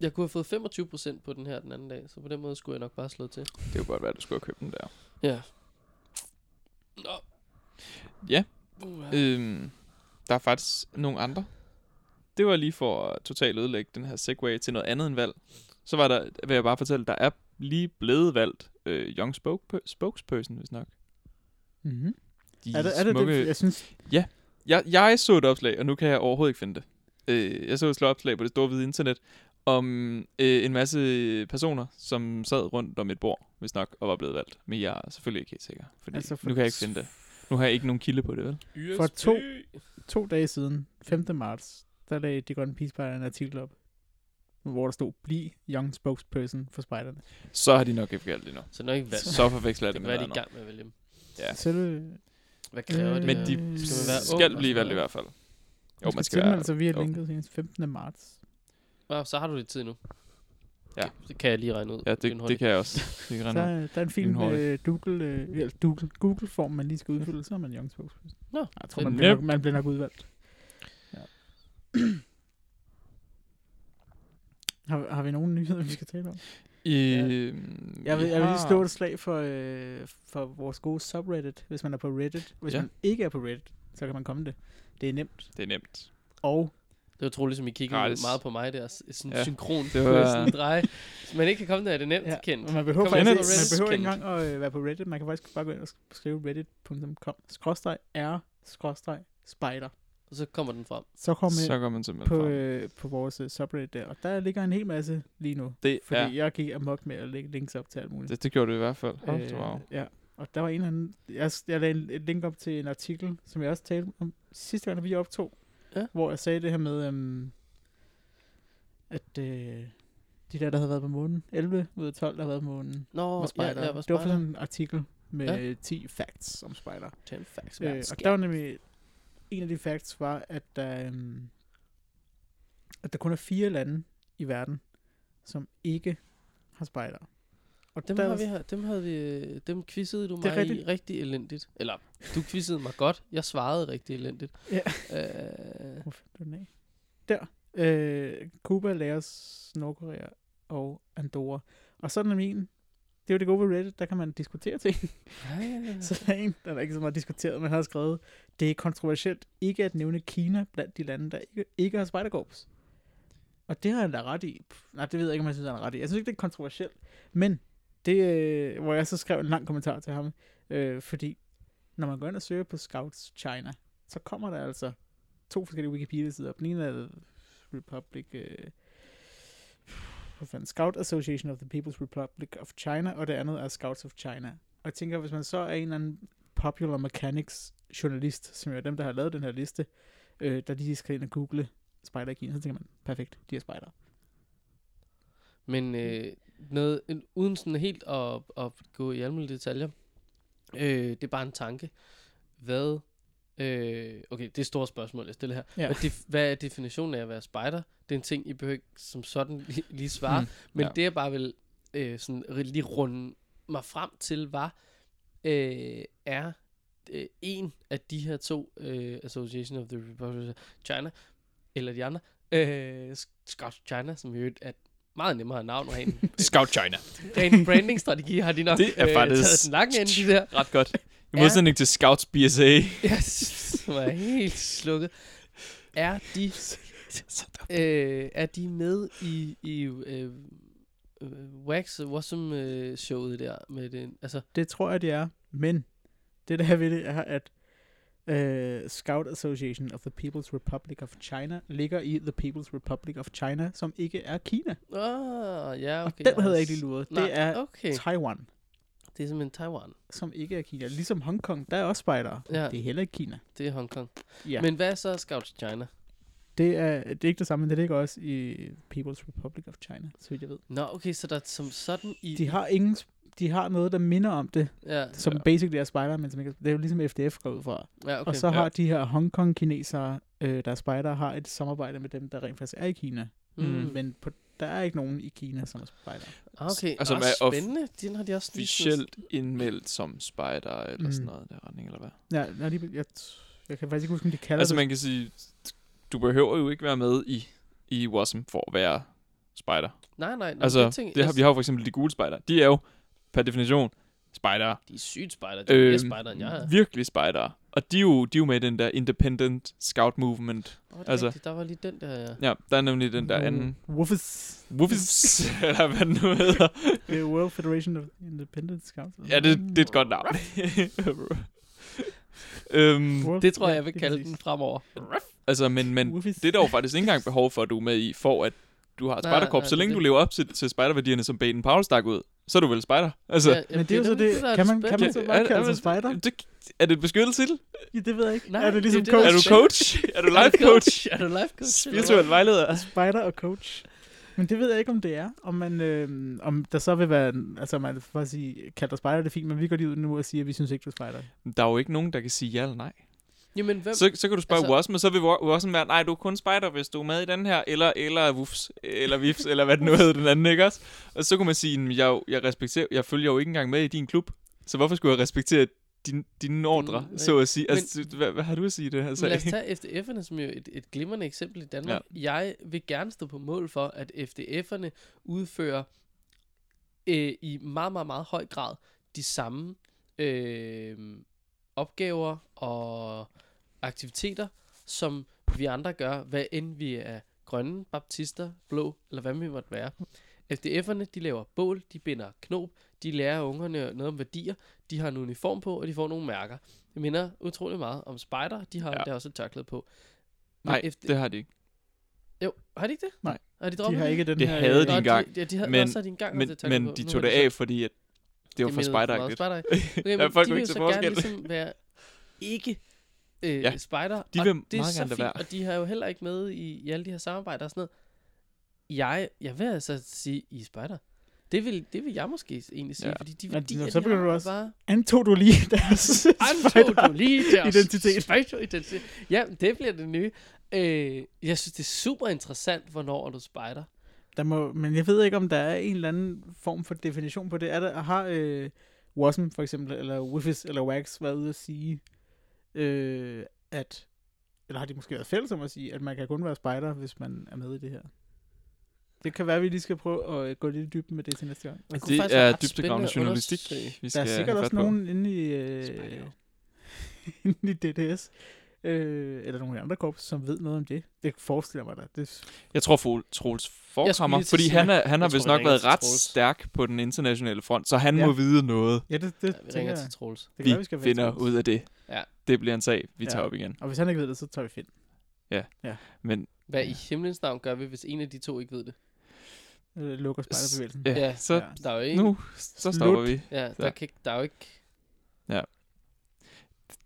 S1: Jeg kunne have fået 25% på den her den anden dag, så på den måde skulle jeg nok bare slå til.
S3: Det kunne godt være, at du skulle have købt den der.
S1: Ja. Nå.
S3: Ja.
S1: Uh,
S3: Øhm, der er faktisk nogle andre. Det var lige for at totalt ødelægge den her segway til noget andet end valg. Så var der, vil jeg bare fortælle, der er lige blevet valgt øh, Young spoke, Spokesperson, hvis nok.
S2: Mm-hmm.
S3: De
S2: Er det, er det,
S3: smukke,
S2: det, jeg synes,
S3: Jeg, jeg så et opslag, og nu kan jeg overhovedet ikke finde det. Øh, jeg så et slå opslag på det store hvide internet, om øh, en masse personer, som sad rundt om et bord, hvis nok, og var blevet valgt. Men jeg er selvfølgelig ikke helt sikker, fordi
S2: Altså
S3: altså
S2: for-
S3: nu kan jeg ikke finde det. Nu har jeg ikke nogen kilde på det, vel?
S2: For to- to dage siden, 5. marts, der lagde De Grønne Pigespejder en artikel op, hvor der stod, bliv young spokesperson for spejderne.
S3: Så har de nok ikke valgt det nu.
S1: Så nok ikke valgt.
S3: Så forveksler jeg
S1: Det
S3: det med
S1: være, de i gang med at vælge dem.
S3: Ja.
S2: Selve,
S1: Hvad kræver
S2: Øh,
S1: det?
S3: Men de
S1: Skal man være
S3: skal
S1: ung
S3: blive valgt i hvert fald. Jo,
S2: jo,
S3: man skal være...
S2: sig via
S3: jo.
S2: linket senest 15. marts.
S1: Nå, så har du lidt tid nu.
S3: Ja.
S1: Det kan jeg lige regne ud.
S3: Ja, det, det kan jeg også. Det kan
S2: Der,
S3: rende ud.
S2: er- der er en fin
S3: Lynhurtigt.
S2: øh, Google, øh, Google, Google-form, man lige skal udfylde, så er man young spokesperson.
S1: Nå,
S2: Jeg tror, man bliver,
S3: Yep.
S2: nok, man bliver nok udvalgt. Har, har vi nogen nyheder, vi skal tale om?
S3: I,
S2: Jeg vil, jeg vil lige slå et slag for, øh, for vores gode subreddit, hvis man er på Reddit. Hvis
S3: Ja.
S2: ja. man ikke er på Reddit, så kan man komme det. Det er nemt.
S3: Det er nemt.
S2: Og
S1: Det var utroligt, som I kiggede
S3: Gratis.
S1: meget på mig der. Sådan
S3: Ja,
S1: ja, synkron.
S3: det var-
S1: var sådan en drej. Hvis man ikke kan komme der, er det nemt
S2: ja,
S1: ja, kendt.
S2: og man behøver, faktisk,
S3: på
S2: man
S1: Reddit,
S2: behøver ikke engang at øh, være på Reddit. Man kan faktisk bare gå ind og sk- skrive reddit.com skråstreg r skråstreg spider.
S1: Og så kommer den frem.
S2: Så kommer
S3: Så går man simpelthen
S2: på,
S3: frem.
S2: øh, på vores øh, subreddit der. Og der ligger en hel masse lige nu.
S3: Det,
S2: Fordi
S3: ja,
S2: ja. jeg gik amok med at lægge links op til alt muligt.
S3: det, det gjorde du i hvert fald. Oh,
S2: Øh,
S3: wow.
S2: Ja, og der var en eller anden... Jeg, jeg lagde en- et link op til en artikel, som jeg også talte om sidste gang, vi optog.
S1: Ja.
S2: Hvor jeg sagde det her med, øhm, at øh, de der, der havde været på månen, 11 ud af 12, der havde været på månen,
S1: Nå,
S2: var
S1: ja,
S2: spider.
S1: ja, var
S2: det var
S1: spider.
S2: for sådan en artikel med
S1: Ja.
S2: ja. 10 facts om spider.
S1: 10 facts
S2: Øh, og der var nemlig... En af de facts var, at der, øhm, at der kun er fire lande i verden, som ikke har spider. Og
S1: Dem,
S2: der,
S1: har vi, her- dem, havde vi, dem quizzede du mig i
S2: rigtigt.
S1: rigtig elendigt. Eller, du quizzede mig godt. Jeg svarede rigtig elendigt.
S2: Ja.
S1: Øh,
S2: Hvor fandt du den af? Der. Øh, Cuba, Laos, Nordkorea og Andorra. Og så er der en. Det er jo det gode ved Reddit, der kan man diskutere ting.
S1: ja, ja, ja.
S2: så der er en, der er ikke så meget diskuteret, men har skrevet, det er kontroversielt ikke at nævne Kina blandt de lande, der ikke, ikke har spejderkorps. Og det har han da ret i. Pff, nej, det ved jeg ikke, om jeg synes, han har ret i. Jeg synes ikke, det er kontroversielt. Men det, øh, hvor jeg så skrev en lang kommentar til ham, øh, fordi når man går ind og søger på Scouts China, så kommer der altså to forskellige Wikipedia-sider. Den ene er Republic... Øh, hvad fanden, Scout Association of the People's Republic of China, og det andet er Scouts of China. Og jeg tænker, hvis man så er en eller anden Popular Mechanics journalist, som jo er dem, der har lavet den her liste, øh, der lige skal ind og google spider igen, så tænker man, perfekt, de er spider.
S1: Men øh, noget, en, uden sådan helt at, at gå i alle mulige detaljer, øh, det er bare en tanke. Hvad, øh, okay, det er et stort spørgsmål, jeg stiller her.
S2: Ja.
S1: Hvad, def, hvad er definitionen af at være spider? Det er en ting, I behøver ikke som sådan lige, lige svare.
S3: Mm,
S1: Men
S3: ja.
S1: det jeg bare vil øh, sådan lige runde mig frem til, var, øh, er øh, en af de her to, øh, Association of the Republic of China, eller de andre, øh, Scotch China, som jo er et meget nemmere navn, ren,
S3: Scout China.
S1: ren branding-strategi har de nok
S3: Det er
S1: øh,
S3: faktisk-
S1: taget den lange ende, de der.
S3: Ret godt. I modsætning til Scouts BSA.
S1: Jeg var helt slukket. Er de, øh, er de med i, i øh, øh, Wax Wasm øh, showet der med den, altså
S2: Det tror jeg, det er. Men det der ved det er, at uh, Scout Association of the People's Republic of China ligger i The People's Republic of China, som ikke er Kina.
S1: Ah, ja,
S2: Og
S1: okay.
S2: den
S1: jeg
S2: havde jeg ikke lige luret.
S1: Nej,
S2: Det er
S1: okay.
S2: Taiwan,
S1: Det er simpelthen Taiwan.
S2: som ikke er Kina. Ligesom Hongkong, der er også spejdere.
S1: Ja.
S2: Det er heller ikke Kina.
S1: Det er Hongkong.
S2: Ja.
S1: Ja. Men hvad er så Scouts China?
S2: det, er, det er ikke det samme, men det ligger også i People's Republic of China, så vidt jeg ved.
S1: Nå, okay, så der er som sådan i...
S2: De har ingen de har noget, der minder om det,
S1: Ja,
S2: som
S3: Ja.
S2: ja. basically er spider, men som ikke det er jo ligesom FDF går ud fra.
S1: ja
S2: Okay, og så
S3: ja.
S2: har de her Hongkong-kinesere, øh, der er spider, har et samarbejde med dem, der rent faktisk er i Kina.
S1: mm.
S2: Men på, der er ikke nogen i Kina, som er spider.
S1: Ah, okay,
S3: Altså, hvad er
S1: spændende. Den har de også
S3: Officielt indmeldt som spider eller
S2: Mm.
S3: sådan noget i der retning, eller hvad?
S2: Ja, nej, de, jeg, jeg kan faktisk ikke huske, om de kalder
S3: Altså
S2: det.
S3: man kan sige, du behøver jo ikke være med i, i Wasm for at være spider.
S1: Nej, nej. Nå,
S3: Altså,
S1: det tænker,
S3: det har, vi har jo for eksempel de gule spider. De er jo per definition spider.
S1: De er sygt spider. De er mere
S3: Øhm,
S1: spider, end jeg er.
S3: virkelig spider. Og de er, jo, de er jo med i den der independent scout movement.
S1: Oh, det
S3: altså-
S1: altså, rigtigt. Der var lige den der, ja.
S3: Ja, der er nemlig den der anden...
S2: Woofers.
S3: Woofs, eller hvad den nu hedder.
S2: The World Federation of Independent Scouts.
S3: Ja, det, det er et godt navn. øhm,
S2: World-
S1: Det tror jeg, jeg vil
S2: er
S1: kalde den fremover.
S3: altså, men, men det er der jo faktisk ikke engang behov for, at du er med i, for at du har et
S1: Nej,
S3: spejderkorps.
S1: nej,
S3: Så
S1: det er
S3: længe du
S1: det.
S3: lever op til, til spejderværdierne, som Baden Powell stak ud, så er du vel spejder. Altså,
S1: ja,
S2: Men det er jo så det, kan man, kan man så bare kalde sig spider?
S3: Det, er det et beskyttet titel?
S2: Ja, det ved jeg ikke.
S1: Nej,
S2: er det ligesom
S1: det det,
S2: coach?
S1: er
S3: du coach? er du life coach?
S1: Er du life coach?
S3: Spirituel vejleder?
S2: Spider og coach. Men det ved jeg ikke, om det er. Om, man, øh, om der så vil være... Altså, man for at sige, kalder dig spider, det er fint, men vi går lige ud nu og siger, at vi synes ikke, du er spider.
S3: Der er jo ikke nogen, der kan sige ja eller nej.
S1: Jamen, hvem?
S3: Så, så kan du spørge
S1: altså-
S3: Wasm, og så vil Wa- Wasm være, nej, du er kun spider, hvis du er med i den her, eller, eller Woofs, eller Vifs, eller hvad det nu hedder, den anden, ikke også? Og så kunne man sige, "Men jeg, jeg, respekterer, jeg følger jo ikke engang med i din klub, så hvorfor skulle jeg respektere din, dine ordre,
S1: Mm,
S3: så at sige. Altså, hvad, hvad har du at sige det her sag?
S1: lad os tage FDF'erne som jo et, et glimrende eksempel i Danmark. Ja. Jeg vil gerne stå på mål for, at FDF'erne udfører øh, i meget, meget, meget høj grad de samme øh, opgaver og aktiviteter, som vi andre gør, hvad end vi er grønne, baptister, blå, eller hvad vi måtte være. FDF'erne, de laver bål, de binder knob, de lærer ungerne noget om værdier, de har en uniform på, og de får nogle mærker. Det minder utrolig meget om spider, de har
S3: Ja.
S1: der også et tørklæde på. Men
S3: Nej,
S1: efter-
S3: det har de ikke.
S1: Jo, har de ikke det?
S2: Nej.
S1: Har de
S2: De har ikke den
S3: Det
S2: her...
S3: havde
S2: øh,
S3: de engang,
S1: De, ja, de havde
S3: men-
S1: også de engang
S3: Men, men
S1: på.
S3: de tog det af, fordi at det var for spejderagtigt.
S1: Okay,
S3: Ja, folk
S1: de
S3: kunne
S1: vil
S3: ikke
S1: så gerne
S3: forskel.
S1: ligesom være ikke øh,
S3: Ja,
S1: ja, spider.
S3: de
S1: og
S3: vil
S1: det er
S3: meget
S1: så fint,
S3: være.
S1: og de har jo heller ikke med i, i alle de her samarbejder og sådan noget. Jeg, jeg vil altså sige, I er spider. Det vil, det vil jeg måske egentlig sige,
S3: Ja.
S1: ja. fordi de værdier,
S2: så
S1: de
S2: du også-
S1: bare...
S2: Antog du lige deres
S1: Antog du lige deres
S2: identitet.
S1: spider-identitet? Ja, det bliver det nye. Øh, jeg synes, det er super interessant, hvornår er du spider.
S2: Der må, men jeg ved ikke, om der er en eller anden form for definition på det. Er der, har øh, Wasm for eksempel, eller Wiffis, eller Wax været ude at sige, øh, at, eller har de måske været fælles om at sige, at man kan kun være spider, hvis man er med i det her? Det kan være, at vi lige skal prøve at øh, gå lidt i dybden med det til næste gang.
S1: Det
S3: Det er dybtegravende journalistik, vi
S2: Der
S3: skal
S2: er sikkert også
S3: på.
S2: nogen inde i, øh, inde i DDS, øh, eller nogle andre korps, som ved noget om det. Det forestiller mig da. Det,
S3: Jeg tror, Troels
S1: at
S3: fordi
S1: sige,
S3: han, er, han har vist
S1: vi
S3: nok været ret
S1: Troels.
S3: stærk på den internationale front, så han
S2: Ja.
S3: må vide noget.
S2: ja, det, det
S1: Ja, vi
S2: tænker
S1: ringer
S2: jeg.
S1: til Troels.
S2: Det kan
S3: Vi
S2: vi skal
S3: finder ud af det.
S1: Ja.
S3: Det bliver en sag, vi
S2: Ja.
S3: tager op igen.
S2: Og hvis han ikke ved det, så tager vi Finn.
S3: Men
S1: Hvad i himlens navn gør vi, hvis en af de to ikke ved det?
S2: Øh, lukker spejderbevægelsen.
S3: ja,
S1: Ja,
S3: så
S2: ja.
S1: Der er jo ikke...
S3: nu så stopper vi.
S1: Ja, der,
S3: Ja.
S1: Kan, der er jo ikke...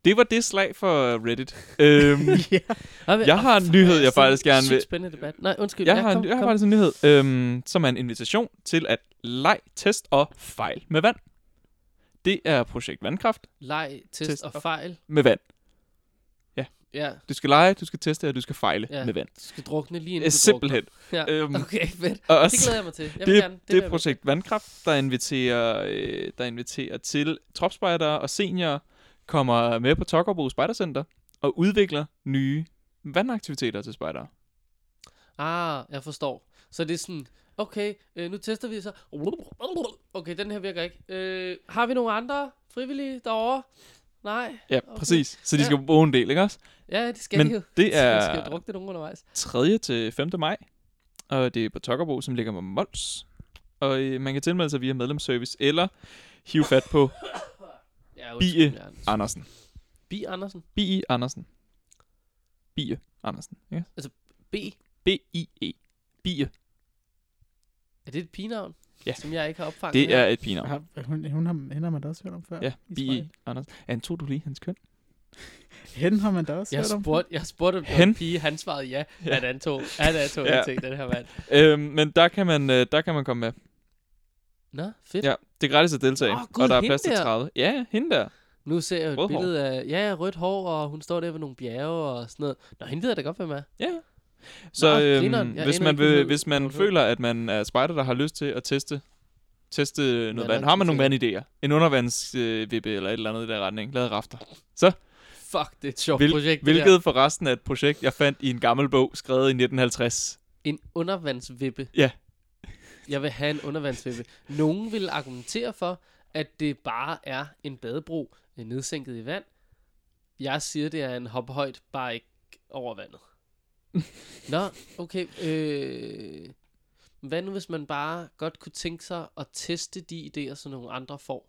S3: Det var det slag for Reddit. øhm,
S2: ja.
S3: Jeg har en nyhed, jeg faktisk gerne vil-
S1: spændende debat. Nej, undskyld.
S3: jeg,
S1: ja,
S3: har,
S1: kom,
S3: en, jeg har
S1: kom.
S3: faktisk en nyhed, øhm, som er en invitation til at leg, test og fejl med vand. Det er projekt Vandkraft
S1: Leg, test,
S3: Test
S1: og
S3: og-
S1: fejl.
S3: med vand.
S1: Ja,
S3: Du skal lege, du skal teste, og du skal fejle
S1: Ja.
S3: med vand.
S1: du skal drukne lige inden
S3: Øh,
S1: du
S3: Simpelthen.
S1: drukner. Ja.
S3: Øhm,
S1: Okay, fedt.
S3: Og
S1: Det
S3: også,
S1: glæder jeg mig til. Jeg vil
S3: det,
S1: gerne.
S3: det,
S1: vil
S3: er projekt Vandkraft, der inviterer, øh, der inviterer til tropspejdere og seniorer, kommer med på Tokkerbo Spejdercenter og udvikler nye vandaktiviteter til spejdere.
S1: Ah, jeg forstår. Så det er sådan, okay, øh, nu tester vi så. Okay, den her virker ikke. Øh, har vi nogle andre frivillige derovre? Nej.
S3: Ja,
S1: Okay.
S3: præcis. Så de skal ja. bruge en del, ikke også?
S1: Ja, det skal
S3: Men
S1: de jo.
S3: det
S1: De skal jo
S3: er
S1: drukne nogen undervejs.
S3: 3. til 5. maj, og det er på Tokkerbo, som ligger med Mols. Og øh, man kan tilmelde sig via medlemsservice, eller hive fat på
S1: Ja,
S3: Bie
S1: Jørgen.
S3: Andersen.
S1: Bi Andersen.
S3: B.I. Andersen. Bie Andersen. Ja.
S1: B.
S3: B-I-E. Bie.
S1: Er det et pigenavn?
S3: Ja.
S1: Som jeg ikke har opfanget
S3: Det
S1: her?
S3: er et pigenavn.
S2: Har, hun, hun har, hende har man da også hørt om før.
S3: Ja.
S2: Spejl.
S3: Andersen. Antog du lige hans køn?
S2: Hende har man da også
S1: Jeg
S2: hørt om.
S1: spurgte, jeg spurgte om
S3: Hen.
S1: en pige, han svarede ja.
S3: Ja.
S1: Han antog, han antog
S3: Ja.
S1: ting, den her mand.
S3: Øhm, men der kan, man, øh, der kan man komme med.
S1: Nå, fedt.
S3: Ja, det er gratis at deltage.
S1: Åh, Gud,
S3: og der er plads til
S1: der.
S3: 30. Ja, hende der.
S1: Nu ser jeg et
S3: Rødt hår.
S1: billede af, ja, rødt hår, og hun står der ved nogle bjerge og sådan noget. Nå, hende ved jeg da godt, hvem er.
S3: Ja. Så
S1: Nå,
S3: øhm, hvis, man vil, hvis man
S1: hed.
S3: føler, at man er spejder, der har lyst til at teste, teste noget vand,
S1: Vandaktiviteter.
S3: har man nogle vandidéer, en undervandsvippe øh, eller et eller andet i der retning, lavet rafter.
S1: Fuck, det er et sjovt
S3: Hvil,
S1: projekt, det der.
S3: hvilket forresten er et projekt, jeg fandt i en gammel bog, skrevet i 1950.
S1: En undervandsvippe.
S3: Ja.
S1: Jeg vil have en undervandsvippe. Nogen vil argumentere for, at det bare er en badebro øh, nedsænket i vand. Jeg siger, det er en hophøjt, bare ikke over vandet. Nå, okay. Øh, hvad nu, hvis man bare godt kunne tænke sig at teste de idéer, som nogle andre får?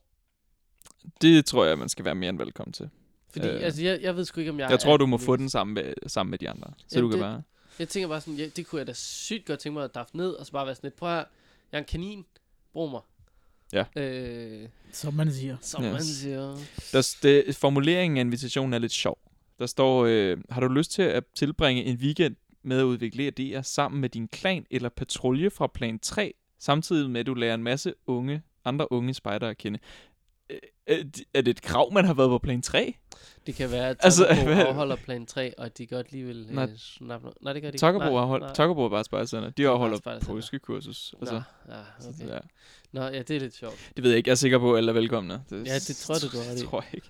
S3: Det tror jeg, man skal være mere end velkommen til.
S1: Fordi,
S3: Øh,
S1: altså, jeg, jeg ved sgu ikke, om jeg
S3: Jeg, tror, du må få den sammen med, sammen med de andre. Så
S1: Jamen,
S3: du kan
S1: det-
S3: bare...
S1: Jeg tænker bare sådan, ja, det kunne jeg da sygt godt tænke mig at dafte ned, og så bare være sådan lidt, prøv her, jeg er en kanin, brug mig.
S3: Ja.
S1: Øh,
S2: Som man siger.
S1: som
S3: Yes.
S1: man siger.
S3: Der, det, formuleringen af invitationen er lidt sjov. Der står, øh, har du lyst til at tilbringe en weekend med at udvikle idéer sammen med din klan eller patrulje fra plan 3, samtidig med at du lærer en masse unge, andre unge spejdere at kende? Øh, Er det- det et krav, man har været på plan 3?
S1: Det kan være, at
S3: Altså,
S1: Tokkerbo
S3: hvad-
S1: afholder plan 3, og at de godt lige vil
S3: Nej.
S1: øh, snappe noget. Nej, det gør de ikke.
S3: Tokkerbo har holdt,
S1: nej.
S3: Tokkerbo er bare spejdercenter. De
S1: er
S3: afholder påskekursus. Altså,
S1: Nå, ja, okay.
S3: ja.
S1: Nå, ja, det er lidt sjovt.
S3: Det ved jeg ikke. Jeg er sikker på, at alle er velkomne.
S1: Ja, det tror jeg, du har ret i.
S3: tror jeg ikke.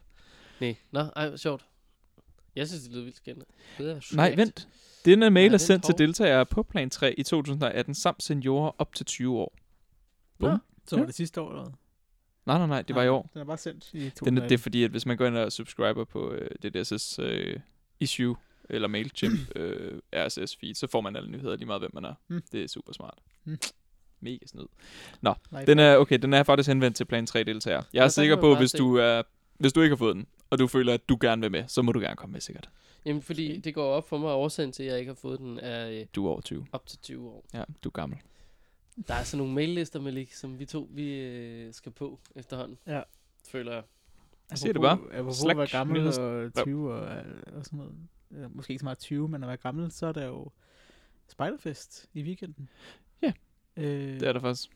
S1: Nej, nå, ej, sjovt. Jeg synes, det lyder vildt skændende. Det er
S3: Nej, vent. Denne mail er
S1: vent,
S3: sendt til deltagere på plan 3 i 2018 samt seniorer op til 20 år. Bum.
S1: Nå,
S2: Så var
S3: Ja.
S2: det sidste år, eller hvad?
S3: Nej, nej, nej, det var i
S2: Nej,
S3: år.
S2: Den er bare sendt i
S3: Den er,
S2: 2018.
S3: det er fordi, at hvis man går ind og subscriber på øh, DDS's øh, issue, eller MailChimp øh, RSS feed, så får man alle nyheder lige meget, hvem man er.
S2: Mm.
S3: Det er super smart.
S2: Mm.
S3: Mega snyd.
S2: Nej,
S3: Den er, okay, den er faktisk henvendt til plan 3 deltagere. Jeg er
S1: der
S3: sikker på, hvis
S1: se.
S3: du, er, hvis du ikke har fået den, og du føler, at du gerne vil med, så må du gerne komme med sikkert.
S1: Jamen, fordi det går op for mig, at årsagen til, at jeg ikke har fået den, er øh,
S3: Du er over 20.
S1: op til 20 år.
S3: Ja, du er gammel.
S1: Der er sådan nogle maillister, Malik, som vi to vi, øh, skal på efterhånden.
S2: Ja.
S1: Føler jeg.
S3: Jeg siger det bare.
S2: Apropos-
S3: Slack
S2: at være gammel og 20 og, og sådan noget. Øh, Måske ikke så meget 20, men at være gammel, så er der jo Spejderfest i weekenden.
S3: Ja.
S2: Øh,
S3: Det er der faktisk.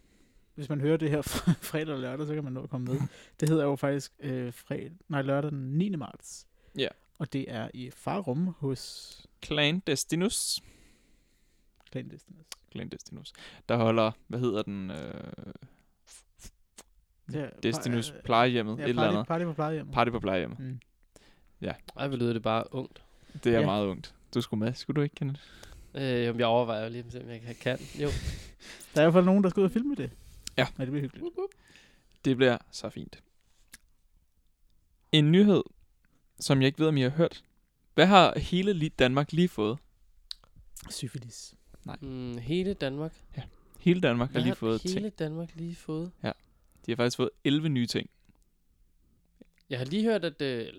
S2: Hvis man hører det her fr- fredag og lørdag, så kan man nå at komme med. Det hedder jo faktisk øh, fredag, nej, lørdag den 9. marts.
S3: Ja.
S2: Og det er i Farum hos
S3: Clan Destinus.
S2: Clandestinus.
S3: Clan Destinus. Der holder, hvad hedder den? Øh,
S2: Ja,
S3: Destinus
S2: par-
S3: plejehjemmet.
S2: Ja,
S3: et eller andet.
S2: party på plejehjemmet.
S3: Party på plejehjemmet.
S2: Mm.
S1: Ej, hvor lyder det bare ungt.
S3: Det er
S2: Ja.
S3: meget ungt. Du skulle med. Skulle du ikke kende det?
S1: Øh, jeg overvejer lige, om jeg kan- kan. Jo.
S2: Der er i hvert fald nogen, der skal ud og filme det.
S3: Ja.
S2: Ja, det bliver hyggeligt.
S3: Det bliver så fint. En nyhed, som jeg ikke ved, om I har hørt. Hvad har hele li- Danmark lige fået?
S2: Syfilis.
S1: Mm, hele Danmark.
S3: Hele Danmark har
S1: Hvad
S3: lige fået
S1: hele
S3: ting.
S1: Danmark lige fået?
S3: De har faktisk fået 11 nye ting.
S1: Jeg har lige hørt, at øh,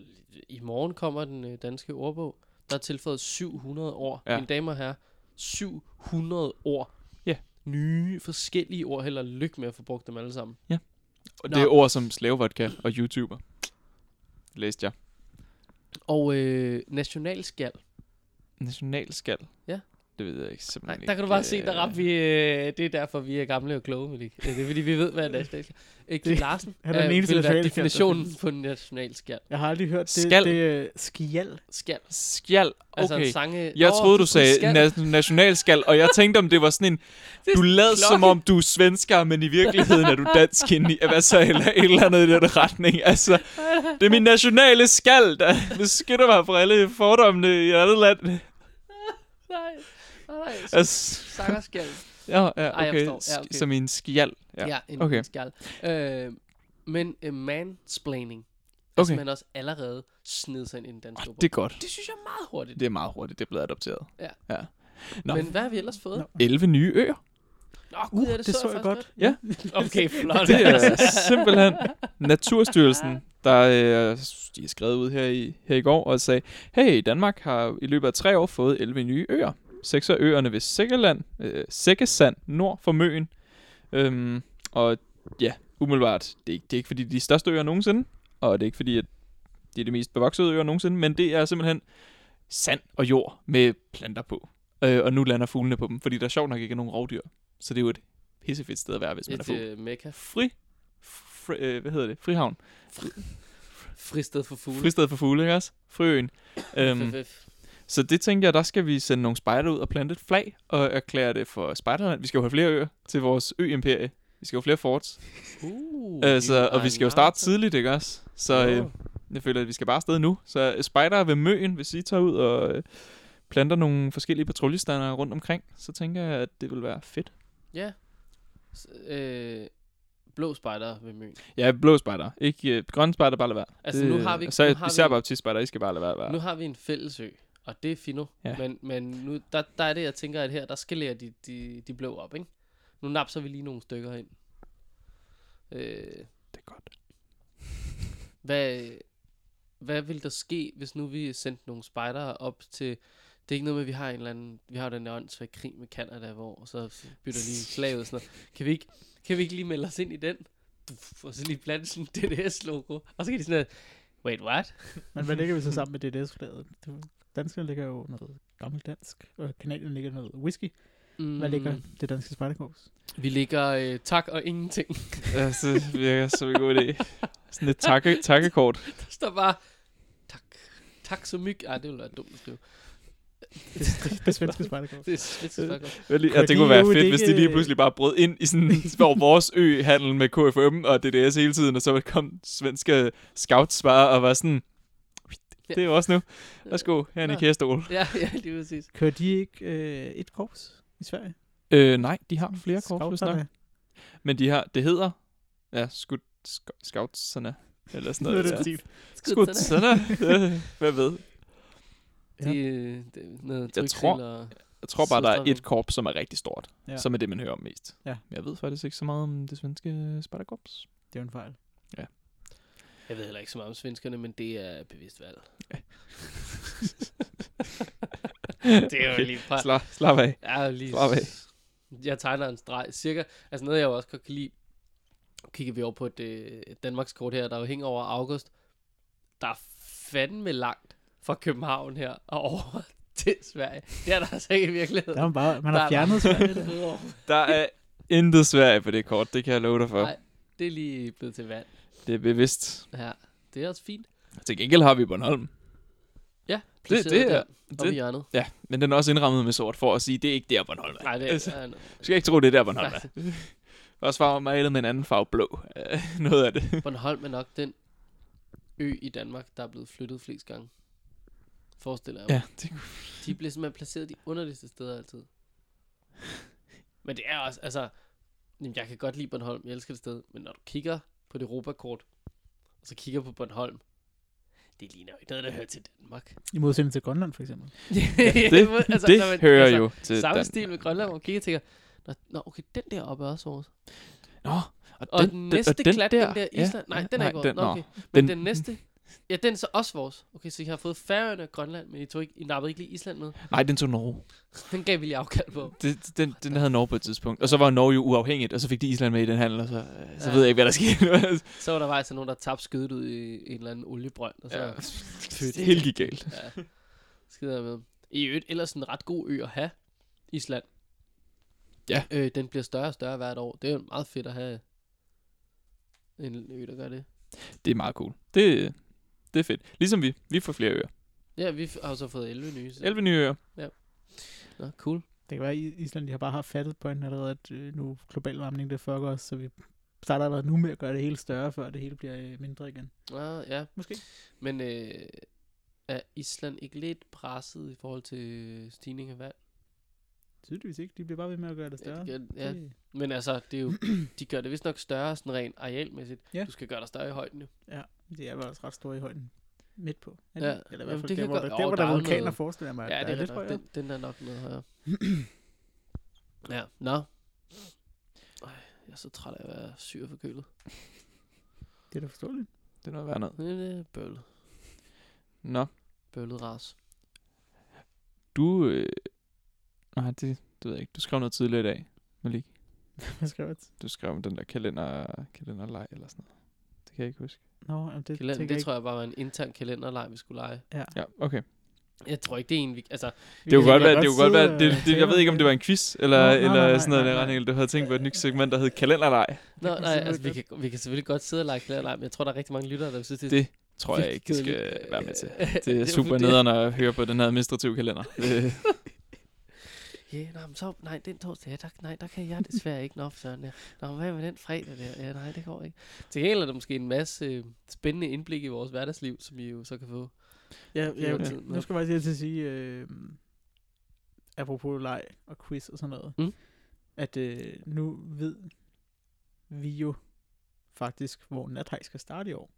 S1: i morgen kommer den øh, danske ordbog. Der er tilføjet 700 ord.
S3: Ja.
S1: Ja. Mine damer og herrer, 700 ord.
S3: Ja.
S1: Nye, forskellige ord. Held og lykke med at få brugt dem alle sammen.
S3: Og
S1: Nå.
S3: det er ord som slavevodka og YouTuber. Læste jeg.
S1: Og øh, nationalskal.
S3: Nationalskal.
S1: Ja.
S3: Det ved jeg ikke
S1: Nej,
S3: simpelthen
S1: der kan du
S3: ikke,
S1: bare se, der
S3: øh,
S1: rap vi, øh, det er derfor, vi er gamle og kloge, Malik. Det er fordi, vi ved, hvad er nationalskal. Øh, Kim
S2: Det-
S1: Larsen
S2: han er den
S1: øh,
S2: eneste
S1: vil være definitionen på nationalskal.
S2: Jeg har aldrig hørt det.
S3: Skal.
S2: Det er skial.
S1: Skal.
S3: Skjal.
S1: Altså
S3: Okay.
S1: en sange...
S3: Jeg troede, du sagde
S1: skal.
S3: na- nationalskal, og jeg tænkte, om det var sådan en...
S1: Er
S3: Du lader som om, du er svensker, men i virkeligheden er du dansk ind i... Hvad så? Eller et eller andet i den retning. Altså, det er min nationale skal, der beskytter mig fra alle fordommene i et andet land.
S1: Nej,
S3: Altså,
S1: Sangerskal.
S3: ja, ja,
S1: Ej, jeg
S3: okay.
S1: forstår. Ja, okay.
S3: Som en skjal.
S1: Ja,
S3: Ja.
S1: en
S3: okay.
S1: okay. skal. Øh, men uh, mansplaining er
S3: Okay.
S1: simpelthen også allerede sned sig ind i den danske
S3: Oh, det er godt.
S1: det synes jeg er meget hurtigt.
S3: Det er meget hurtigt, det er blevet adopteret.
S1: Ja.
S3: ja. Nå,
S1: Men hvad har vi ellers fået?
S2: Nå.
S3: 11 nye øer.
S1: Nå, gud,
S2: Uh,
S1: det,
S2: det
S1: så,
S2: så
S1: jeg
S2: jeg
S1: faktisk
S3: Ja.
S1: godt. Okay, flot.
S3: Det er simpelthen Naturstyrelsen, der øh, de er skrevet ud her i, her i går og sagde, hey, Danmark har i løbet af tre år fået 11 nye øer. Seks af øerne ved Sækkeland, øh, Sækkesand, nord for Møen. Øhm, og ja, umiddelbart, det er, ikke, det er ikke fordi, de er de største øer nogensinde, og det er ikke fordi, at de er de mest bevoksede øer nogensinde, men det er simpelthen sand og jord med planter på. Øh, og nu lander fuglene på dem, fordi der er sjovt nok ikke er nogen rovdyr. Så det er jo et pissefedt sted at være, hvis man er
S1: Et
S3: fugl
S1: øh, mekka.
S3: fri, fri øh, hvad hedder det? Frihavn.
S1: Fristed for fugle.
S3: Fristed for fugle, ikke også? Friøen. øhm,
S1: FFF.
S3: Så det tænker jeg, der skal vi sende nogle spejder ud og plante et flag og erklære det for spejderland. Vi skal jo have flere øer til vores ø-imperie. Vi skal jo have flere forts.
S1: Uh,
S3: Altså, og vi skal jo starte tidligt, ikke også? Så øh, jeg føler, at vi skal bare afsted nu. Så øh, spejdere ved Møen, hvis I tager ud og øh, planter nogle forskellige patruljestander rundt omkring, så tænker jeg, at det vil være fedt.
S1: Ja. S- øh, blå spejder ved Møn.
S3: Ja, blå spejder. Ikke øh, grønne spejder, bare lad være.
S1: Altså, nu har vi-
S3: Så
S1: nu har
S3: især
S1: vi-
S3: baptistspejder, I skal bare lade være. være.
S1: Nu har vi en fælles ø, og det er fino.
S3: Ja.
S1: Men, men nu, der, der er det, jeg tænker, at her, der skalerer de, de, de blå op, ikke? Nu napser vi lige nogle stykker ind. Øh,
S3: Det er godt.
S1: hvad, hvad vil der ske, hvis nu vi sendte nogle spejdere op til... Det er ikke noget med, at vi har en eller anden... Vi har jo den der åndssvage krig med Canada, hvor så bytter lige slaget og sådan noget. Kan vi ikke, kan vi ikke lige melde os ind i den? Og så lige plante sådan en DDS-logo. Og så kan de sådan noget, wait, what?
S2: Men hvad ligger vi så sammen med DDS-flaget? Danskerne ligger jo noget gammelt dansk, og kanadierne ligger noget whisky.
S1: Mm,
S2: Hvad ligger det danske spejderkorps?
S1: Vi ligger øh, tak og ingenting.
S3: Ja, så virker som en god idé. Sådan et takke, takkekort.
S1: Der står bare, tak. Tak så myg. Ej, det ville være dumt at skrive.
S2: Det, det svenske spejderkorps.
S1: Det er slet ikke
S3: Vel, ja,
S2: Kunne
S3: det kunne
S2: de
S3: være
S2: jo
S3: fedt, hvis de
S2: ikke-
S3: lige pludselig bare brød ind i sådan hvor vores ø-handel med KFM og DDS hele tiden, og så kom svenske scouts bare og var sådan, Det er jo også nu. Værsgo, her er en. IKEA-stol.
S1: Ja, ja, lige præcis.
S2: Kører de ikke øh, et korps i Sverige?
S3: Øh, nej, de har flere korps, hvis nok. Men de har, det hedder, ja, skud, sc- scoutserne, eller sådan noget.
S2: Noget
S3: ja.
S2: stil.
S3: Skudserne. Øh, Hvad ved?
S1: De, øh, det, noget
S3: Jeg tror-
S1: og...
S3: Jeg tror bare, der er et korps, som er rigtig stort.
S2: Ja.
S3: Ja. Som er det, man hører om mest.
S2: Ja.
S3: Men jeg ved faktisk ikke så meget om det svenske spejderkorps.
S2: Det er jo en fejl.
S1: Jeg ved heller ikke så meget om svenskerne, men det er bevidst valg. det er jo lige et par...
S3: Slap, slap af.
S1: Ja, lige...
S3: Slap af.
S1: Jeg tegner en streg. Cirka... Altså noget, jeg også godt kan lide... Kigger vi over på et øh, Danmarkskort her, der jo hænger over august. Der er fandme langt fra København her og over til Sverige. Det er der altså ikke i virkeligheden.
S2: Der er man bare, man
S1: Der
S2: har
S1: er
S2: fjernet Sverige. der.
S3: Der er intet Sverige på det kort, det kan jeg love dig for.
S1: Nej, det er lige blevet til vand.
S3: Det er bevidst.
S1: Ja, det er også fint.
S3: Til gengæld har vi Bornholm.
S1: Ja,
S3: det
S1: placeret
S3: er- Det,
S1: hjørnet.
S3: ja, men den er også indrammet med sort for at sige, det er ikke der Bornholm er.
S1: Nej, det
S3: Altså,
S1: er...
S3: Du skal ikke tro, det er der Bornholm er. Også farve malet med en anden farve blå. Øh, Noget af det.
S1: Bornholm er nok den ø i Danmark, der er blevet flyttet flest gange. Forestiller jeg mig.
S3: Ja, det,
S1: De bliver simpelthen placeret de underligste steder altid. Men det er også, altså... Jamen, jeg kan godt lide Bornholm, jeg elsker det sted. Men når du kigger på det Europakort, og så kigger på Bornholm, det ligner jo ikke noget, der hører til Danmark.
S2: I modsætning til Grønland, for eksempel.
S3: det,
S1: altså,
S3: det
S1: man-
S3: hører
S1: altså,
S3: jo til
S1: Samme
S3: Dan-
S1: stil med Grønland, hvor man kigger og tænker, Nå, nå, okay, den der oppe er også vores.
S3: Nå, og,
S1: Og den, den næste
S3: og
S1: klat, den der Island, nej, den er
S3: nej,
S1: ikke vores.
S3: den-
S1: nå. okay. Men
S3: Den-
S1: den næste, ja, den er så også vores. Okay, så I har fået Færøerne og Grønland, men I, tog ikke, I nappede ikke lige Island med.
S3: Nej, den tog Norge.
S1: Den gav vi lige afkald på.
S3: Det, den, den havde Norge på et tidspunkt. Og så var Norge jo uafhængigt, og så fik de Island med i den handel, og så, øh, så
S1: Ja.
S3: ved jeg ikke, hvad der skete.
S1: Så var der faktisk nogen, der tabte skødet ud i en eller anden oliebrønd, og så
S3: ja. Det helt gik galt.
S1: ja, skider med. I øvrigt ellers en ret god ø at have, Island.
S3: Ja.
S1: Øh, den bliver større og større hvert år. Det er jo meget fedt at have en ø, der gør det.
S3: Det er meget cool. Det, det er fedt. Ligesom vi. Vi får flere øer.
S1: Ja, vi har så fået 11 nye. Så.
S3: 11 nye øer.
S1: Nå, cool.
S2: Det kan være, at Island de har bare haft fattet på allerede, at øh, nu global varmning, det fucker os, så vi starter allerede nu med at gøre det hele større, før det hele bliver øh, mindre igen.
S1: Ah, ja,
S2: Måske.
S1: men øh, er Island ikke lidt presset i forhold til stigning af vand?
S2: Tydeligvis ikke. De bliver bare ved med at gøre det
S1: Ja,
S2: større.
S1: det gør- ja.
S2: Det-
S1: Men altså, det er jo, de gør det vist nok større sådan rent arealmæssigt.
S2: Ja.
S1: Du skal gøre dig større i højden jo.
S2: Det er vel også ret store i højden. Midt på. Er
S1: Ja,
S2: det? Eller i hvert fald
S1: det
S2: der, hvor,
S1: godt-
S2: der, hvor
S1: der
S2: der
S1: er
S2: er vulkaner,
S1: noget-
S2: forestiller jeg mig. at
S1: Ja,
S2: der
S1: det er,
S2: det,
S1: det
S2: tror jeg.
S1: Den, den er nok noget højere. ja, nå. Ej, jeg er så træt af at være syg og forkølet.
S2: Det er da forståeligt.
S3: Det er noget værd noget.
S1: Det er bøvlet.
S3: Nå,
S1: Bøvlet ras.
S3: du... Øh... Nej, det, det ved jeg ikke. Du skrev noget tidligere i dag, Malik.
S2: Hvad skrev jeg?
S3: Du skrev om den der kalender, kalenderleg eller sådan noget. Det kan jeg ikke huske.
S2: Nå, jamen, det,
S1: Kalender, det
S2: jeg
S1: tror jeg bare var en intern kalenderleg, vi skulle lege.
S3: Ja, okay.
S1: Jeg tror ikke, det er en, vi... Altså,
S3: Det kunne godt være, det kunne godt være, det, det, jeg ved ikke, om det var en quiz, eller,
S2: Nå, nej,
S3: eller
S2: nej,
S3: sådan noget,
S2: nej, nej.
S3: retning, eller du havde tænkt på et nyt segment, der hed kalenderleg.
S1: Nå, nej, altså, vi kan, vi kan selvfølgelig godt sidde og lege kalenderleg, men jeg tror, der er rigtig mange lyttere, der synes, det,
S3: Det tror jeg ikke, skal være med til. Det er super nederen at høre på den her administrative kalender.
S1: Ja, yeah, nej, men så, nej, den torsdag, ja, der, nej, der kan jeg desværre ikke. Nå, Søren, ja. Nå, hvad med den fredag der? Ja, nej, det går ikke. Til gengæld er der måske en masse øh, spændende indblik i vores hverdagsliv, som I jo så kan få.
S2: Ja, ja, ja. nu skal jeg faktisk til at sige, øh, apropos leg og quiz og sådan noget,
S1: Mm.
S2: at øh, nu ved vi jo faktisk, hvor nathaj skal starte i år.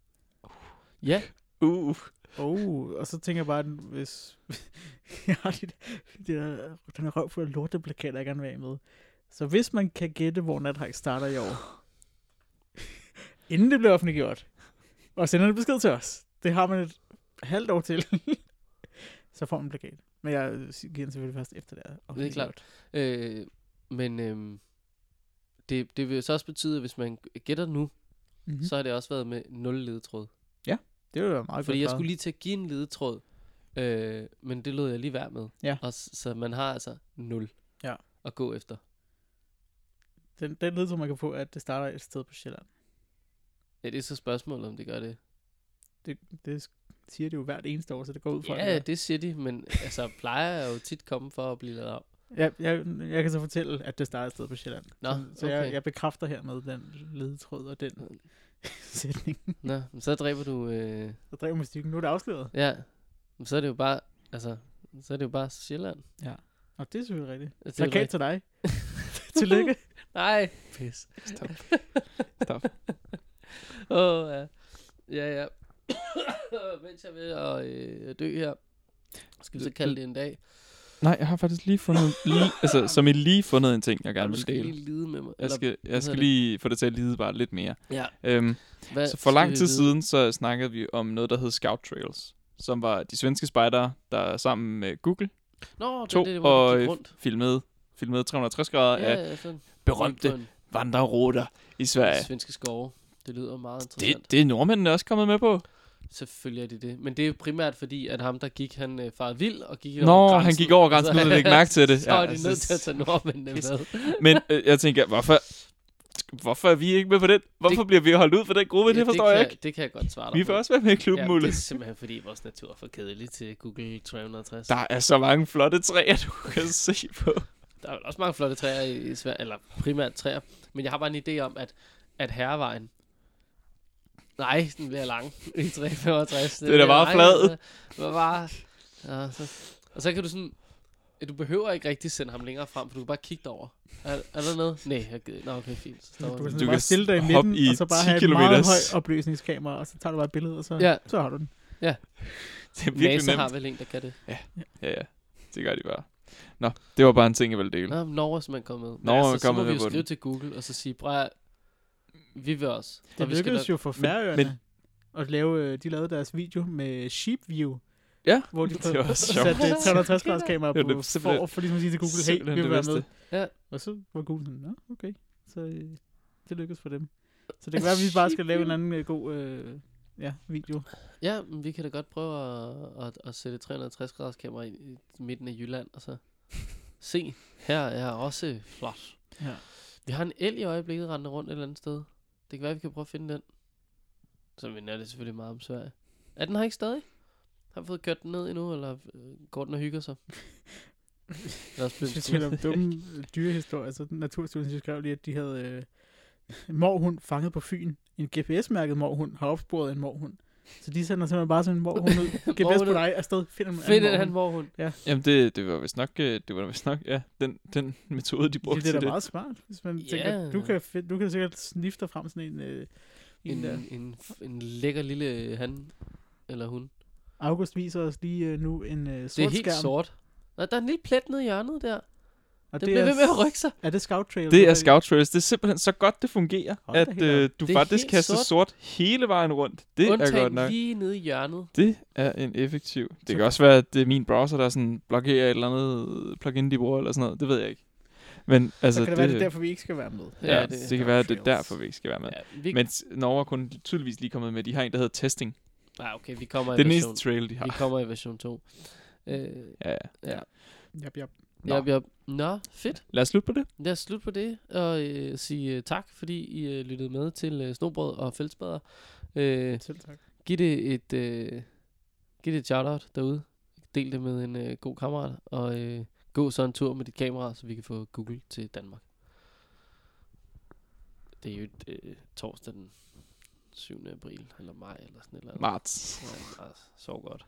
S1: Ja,
S3: Uh,
S2: Oh, og så tænker jeg bare, hvis jeg har de, de der, den her røv for lorteplakater, jeg gerne vil med. Så hvis man kan gætte, hvor nathaj starter i år, inden det bliver offentliggjort, og sender en besked til os, det har man et halvt år til, så får man en plakat. Men jeg giver den selvfølgelig først efter det er offentliggjort.
S1: øh, men øh, det, det vil så også betyde, at hvis man gætter nu,
S2: Mm-hmm.
S1: mm. så har det også været med 0 ledetråd.
S2: Det vil være meget
S1: Fordi jeg skulle lige til at give en ledetråd, øh, men det lod jeg lige være med.
S2: Ja.
S1: Og, s- så man har altså 0
S2: Ja.
S1: at gå efter.
S2: Den, den ledtråd, man kan få, er, at det starter et sted på Sjælland.
S1: Ja, det er så spørgsmålet, om det gør det.
S2: Det, det siger det jo hvert eneste år, så det går ud fra.
S1: Ja,
S2: det,
S1: siger de, men altså plejer jeg jo tit komme for at blive lavet om.
S2: jeg, jeg, jeg kan så fortælle, at det starter et sted på Sjælland.
S1: Nå,
S2: så så jeg, jeg bekræfter hermed den ledetråd og den sætning.
S1: Nå, men så dræber du... Øh,
S2: Så drev musikken. Nu er det afsløret.
S1: ja, så er det jo bare, altså, så er det jo bare Sjælland.
S2: Ja. Og det er selvfølgelig rigtigt.
S1: Det er
S2: Plakat til dig. Tillykke.
S1: Nej, pis.
S3: Stop. Stop.
S1: Åh, oh, ja. Ja, ja. Mens jeg er ved at øh, dø her, skal vi så kalde det en dag.
S3: Nej, jeg har faktisk lige fundet, lige, altså, som i lige fundet en ting, jeg gerne
S1: du
S3: vil
S1: skal
S3: dele.
S1: lige lide med mig.
S3: Jeg skal, jeg skal lige få det til at lide bare lidt mere.
S1: Ja.
S3: Øhm,
S1: Hvad
S3: så for
S1: skal
S3: lang tid siden, så snakkede vi om noget, der hed Scout Trails, som var de svenske spejdere, der sammen med Google
S1: Nå, det
S3: tog
S1: er det, hvor
S3: og
S1: rundt.
S3: filmede, filmede 360 grader
S1: Ja,
S3: af
S1: sådan.
S3: berømte vandreruter i Sverige.
S1: Svenske skove. Det lyder meget interessant.
S3: Det, det er nordmændene også kommet med på.
S1: Selvfølgelig er det det. Men det er jo primært fordi, at ham, der gik, han øh, farede vild og gik
S3: Nå,
S1: over
S3: han
S1: grænsen.
S3: gik over grænsen, uden at lægge mærke til det.
S1: Så er de
S3: altså,
S1: nødt til at tage nordmændene med.
S3: Men øh, jeg tænker, hvorfor, hvorfor er vi ikke med på den? Hvorfor det, bliver vi holdt ud for den gruppe? Ja, det forstår
S1: kan,
S3: jeg ikke.
S1: Det kan jeg godt svare dig
S3: Vi får også være med i klubben,
S1: ja,
S3: Mulle.
S1: det er simpelthen fordi, vores natur er for kedelig til Google 360.
S3: Der er så mange flotte træer, du kan se på.
S1: Der er også mange flotte træer i, i Sverige, eller primært træer. Men jeg har bare en idé om, at, at herrevejen, nej, den bliver lang i 365.
S3: Det er da bare flad.
S1: Det var bare, ja, så, og så kan du sådan, ja, du behøver ikke rigtig sende ham længere frem, for du kan bare kigge derover. Er, er der noget? Nej, jeg gider. Nå, okay, fint. Så
S2: Du
S1: stopper
S2: kan
S3: Du
S2: bare
S3: kan
S2: stille dig i midten,
S3: i
S2: og så bare
S3: 10
S2: have et meget
S3: kilometers.
S2: højt opløsningskamera, og så tager du bare et billede, og så,
S1: Ja.
S2: så har du den.
S3: Det er virkelig
S1: NASA
S3: nemt.
S1: har vel en, der kan det.
S3: Ja, ja. Det gør de bare. Nå, det var bare en ting, jeg ville dele.
S1: Nå, Norge er simpelthen kommet med.
S3: Norge er
S1: altså, så
S3: kommet
S1: må vi jo skrive
S3: den.
S1: til Google, og så sige, bror, vi vil også.
S2: Det
S1: Og
S2: lykkedes
S1: nok-
S2: jo for Færøerne at lave, øh, de lavede deres video med Sheep View,
S3: Ja,
S2: hvor de
S3: det var også sjovt.
S2: satte 360 graders kamera på,
S3: det
S2: for, for ligesom at sige til Google, hey, vi vil
S3: det
S2: være med.
S3: bedste.
S1: Ja.
S2: Og så var Google sådan, nå, okay. Så øh, det lykkedes for dem. Så det kan være, at vi bare skal lave en anden øh, god øh, ja, video.
S1: Ja, men vi kan da godt prøve at, at, at sætte 360 graders kamera i, i midten af Jylland, og så se, her er også flot.
S2: Ja.
S1: Vi har en el i øjeblikket rendende rundt et eller andet sted. Det kan være, vi kan prøve at finde den. Så vi det selvfølgelig meget om Sverige. Er den her ikke stadig? Har vi fået kørt den ned endnu, eller øh, går den og hygger sig?
S2: Hvis vi
S1: blevet
S2: taler om dumme øh, dyrehistorier, så Naturstyrelsen skrev lige, at de havde øh, morhund fanget på Fyn. En GPS-mærket morhund har opsporet en morhund. Så de sender simpelthen bare sådan en morhund ud. GPS på dig afsted. Finder en
S1: Find
S2: anden
S1: han
S2: morhund.
S1: morhund.
S3: Jamen, det, det var vist nok, øh, det var vist nok, ja, den, den metode, de brugte
S2: Det er
S3: til
S2: da
S3: det.
S2: meget smart, hvis man
S1: Ja.
S2: tænker, du kan, find, du kan sikkert snifte frem sådan en, øh, en,
S1: En,
S2: der.
S1: en, en lækker lille han eller hun.
S2: August viser os lige øh, nu en øh,
S1: Det
S2: sort
S1: er helt
S2: skærm.
S1: sort. Nå, der er en lille plet nede i hjørnet der.
S2: Og
S1: Det, det bliver ved med at rykke sig.
S2: Er det Scout Trail?
S3: Det er Scout Trails. Det er simpelthen så godt, det fungerer,
S2: Hold
S3: at øh, du
S1: Det er
S3: faktisk kaster sort.
S1: sort.
S3: hele vejen rundt. Det er godt
S1: Undtagen
S3: nok.
S1: lige nede i hjørnet.
S3: Det er en effektiv. Det
S2: Så
S3: kan også være, at det er min browser, der sådan blokerer et eller andet plugin, de bruger, eller sådan noget. Det ved jeg ikke. Men altså,
S2: Så kan det, være, det er derfor, vi ikke skal være med.
S3: ja,
S1: Ja,
S3: det,
S1: det-
S3: det, kan være, at det er derfor, vi ikke skal være med.
S1: Ja, vi,
S3: Men Norge er kun tydeligvis lige kommet med, de har en, der hedder Testing.
S1: ah, okay, vi kommer i
S3: Det er den
S1: version,
S3: eneste trail, de
S1: vi
S3: har.
S1: kommer i version 2. Øh,
S3: Ja, ja.
S1: ja.
S2: Jap, jap.
S3: Nå.
S1: Ja, ja. Nå, fedt.
S3: Lad os slutte på det.
S1: Lad os slutte på det, og øh, sige øh, tak, fordi I øh, lyttede med til øh, Snobrød og Fældsbader. Øh,
S2: Selv tak.
S1: giv det et, øh, giv det et shout-out derude. Del det med en øh, god kammerat, og øh, gå så en tur med dit kamera, så vi kan få Google til Danmark. Det er jo et, øh, torsdag den 7. april, eller maj, eller sådan et eller andet.
S3: Marts.
S1: Ja, altså, sov godt.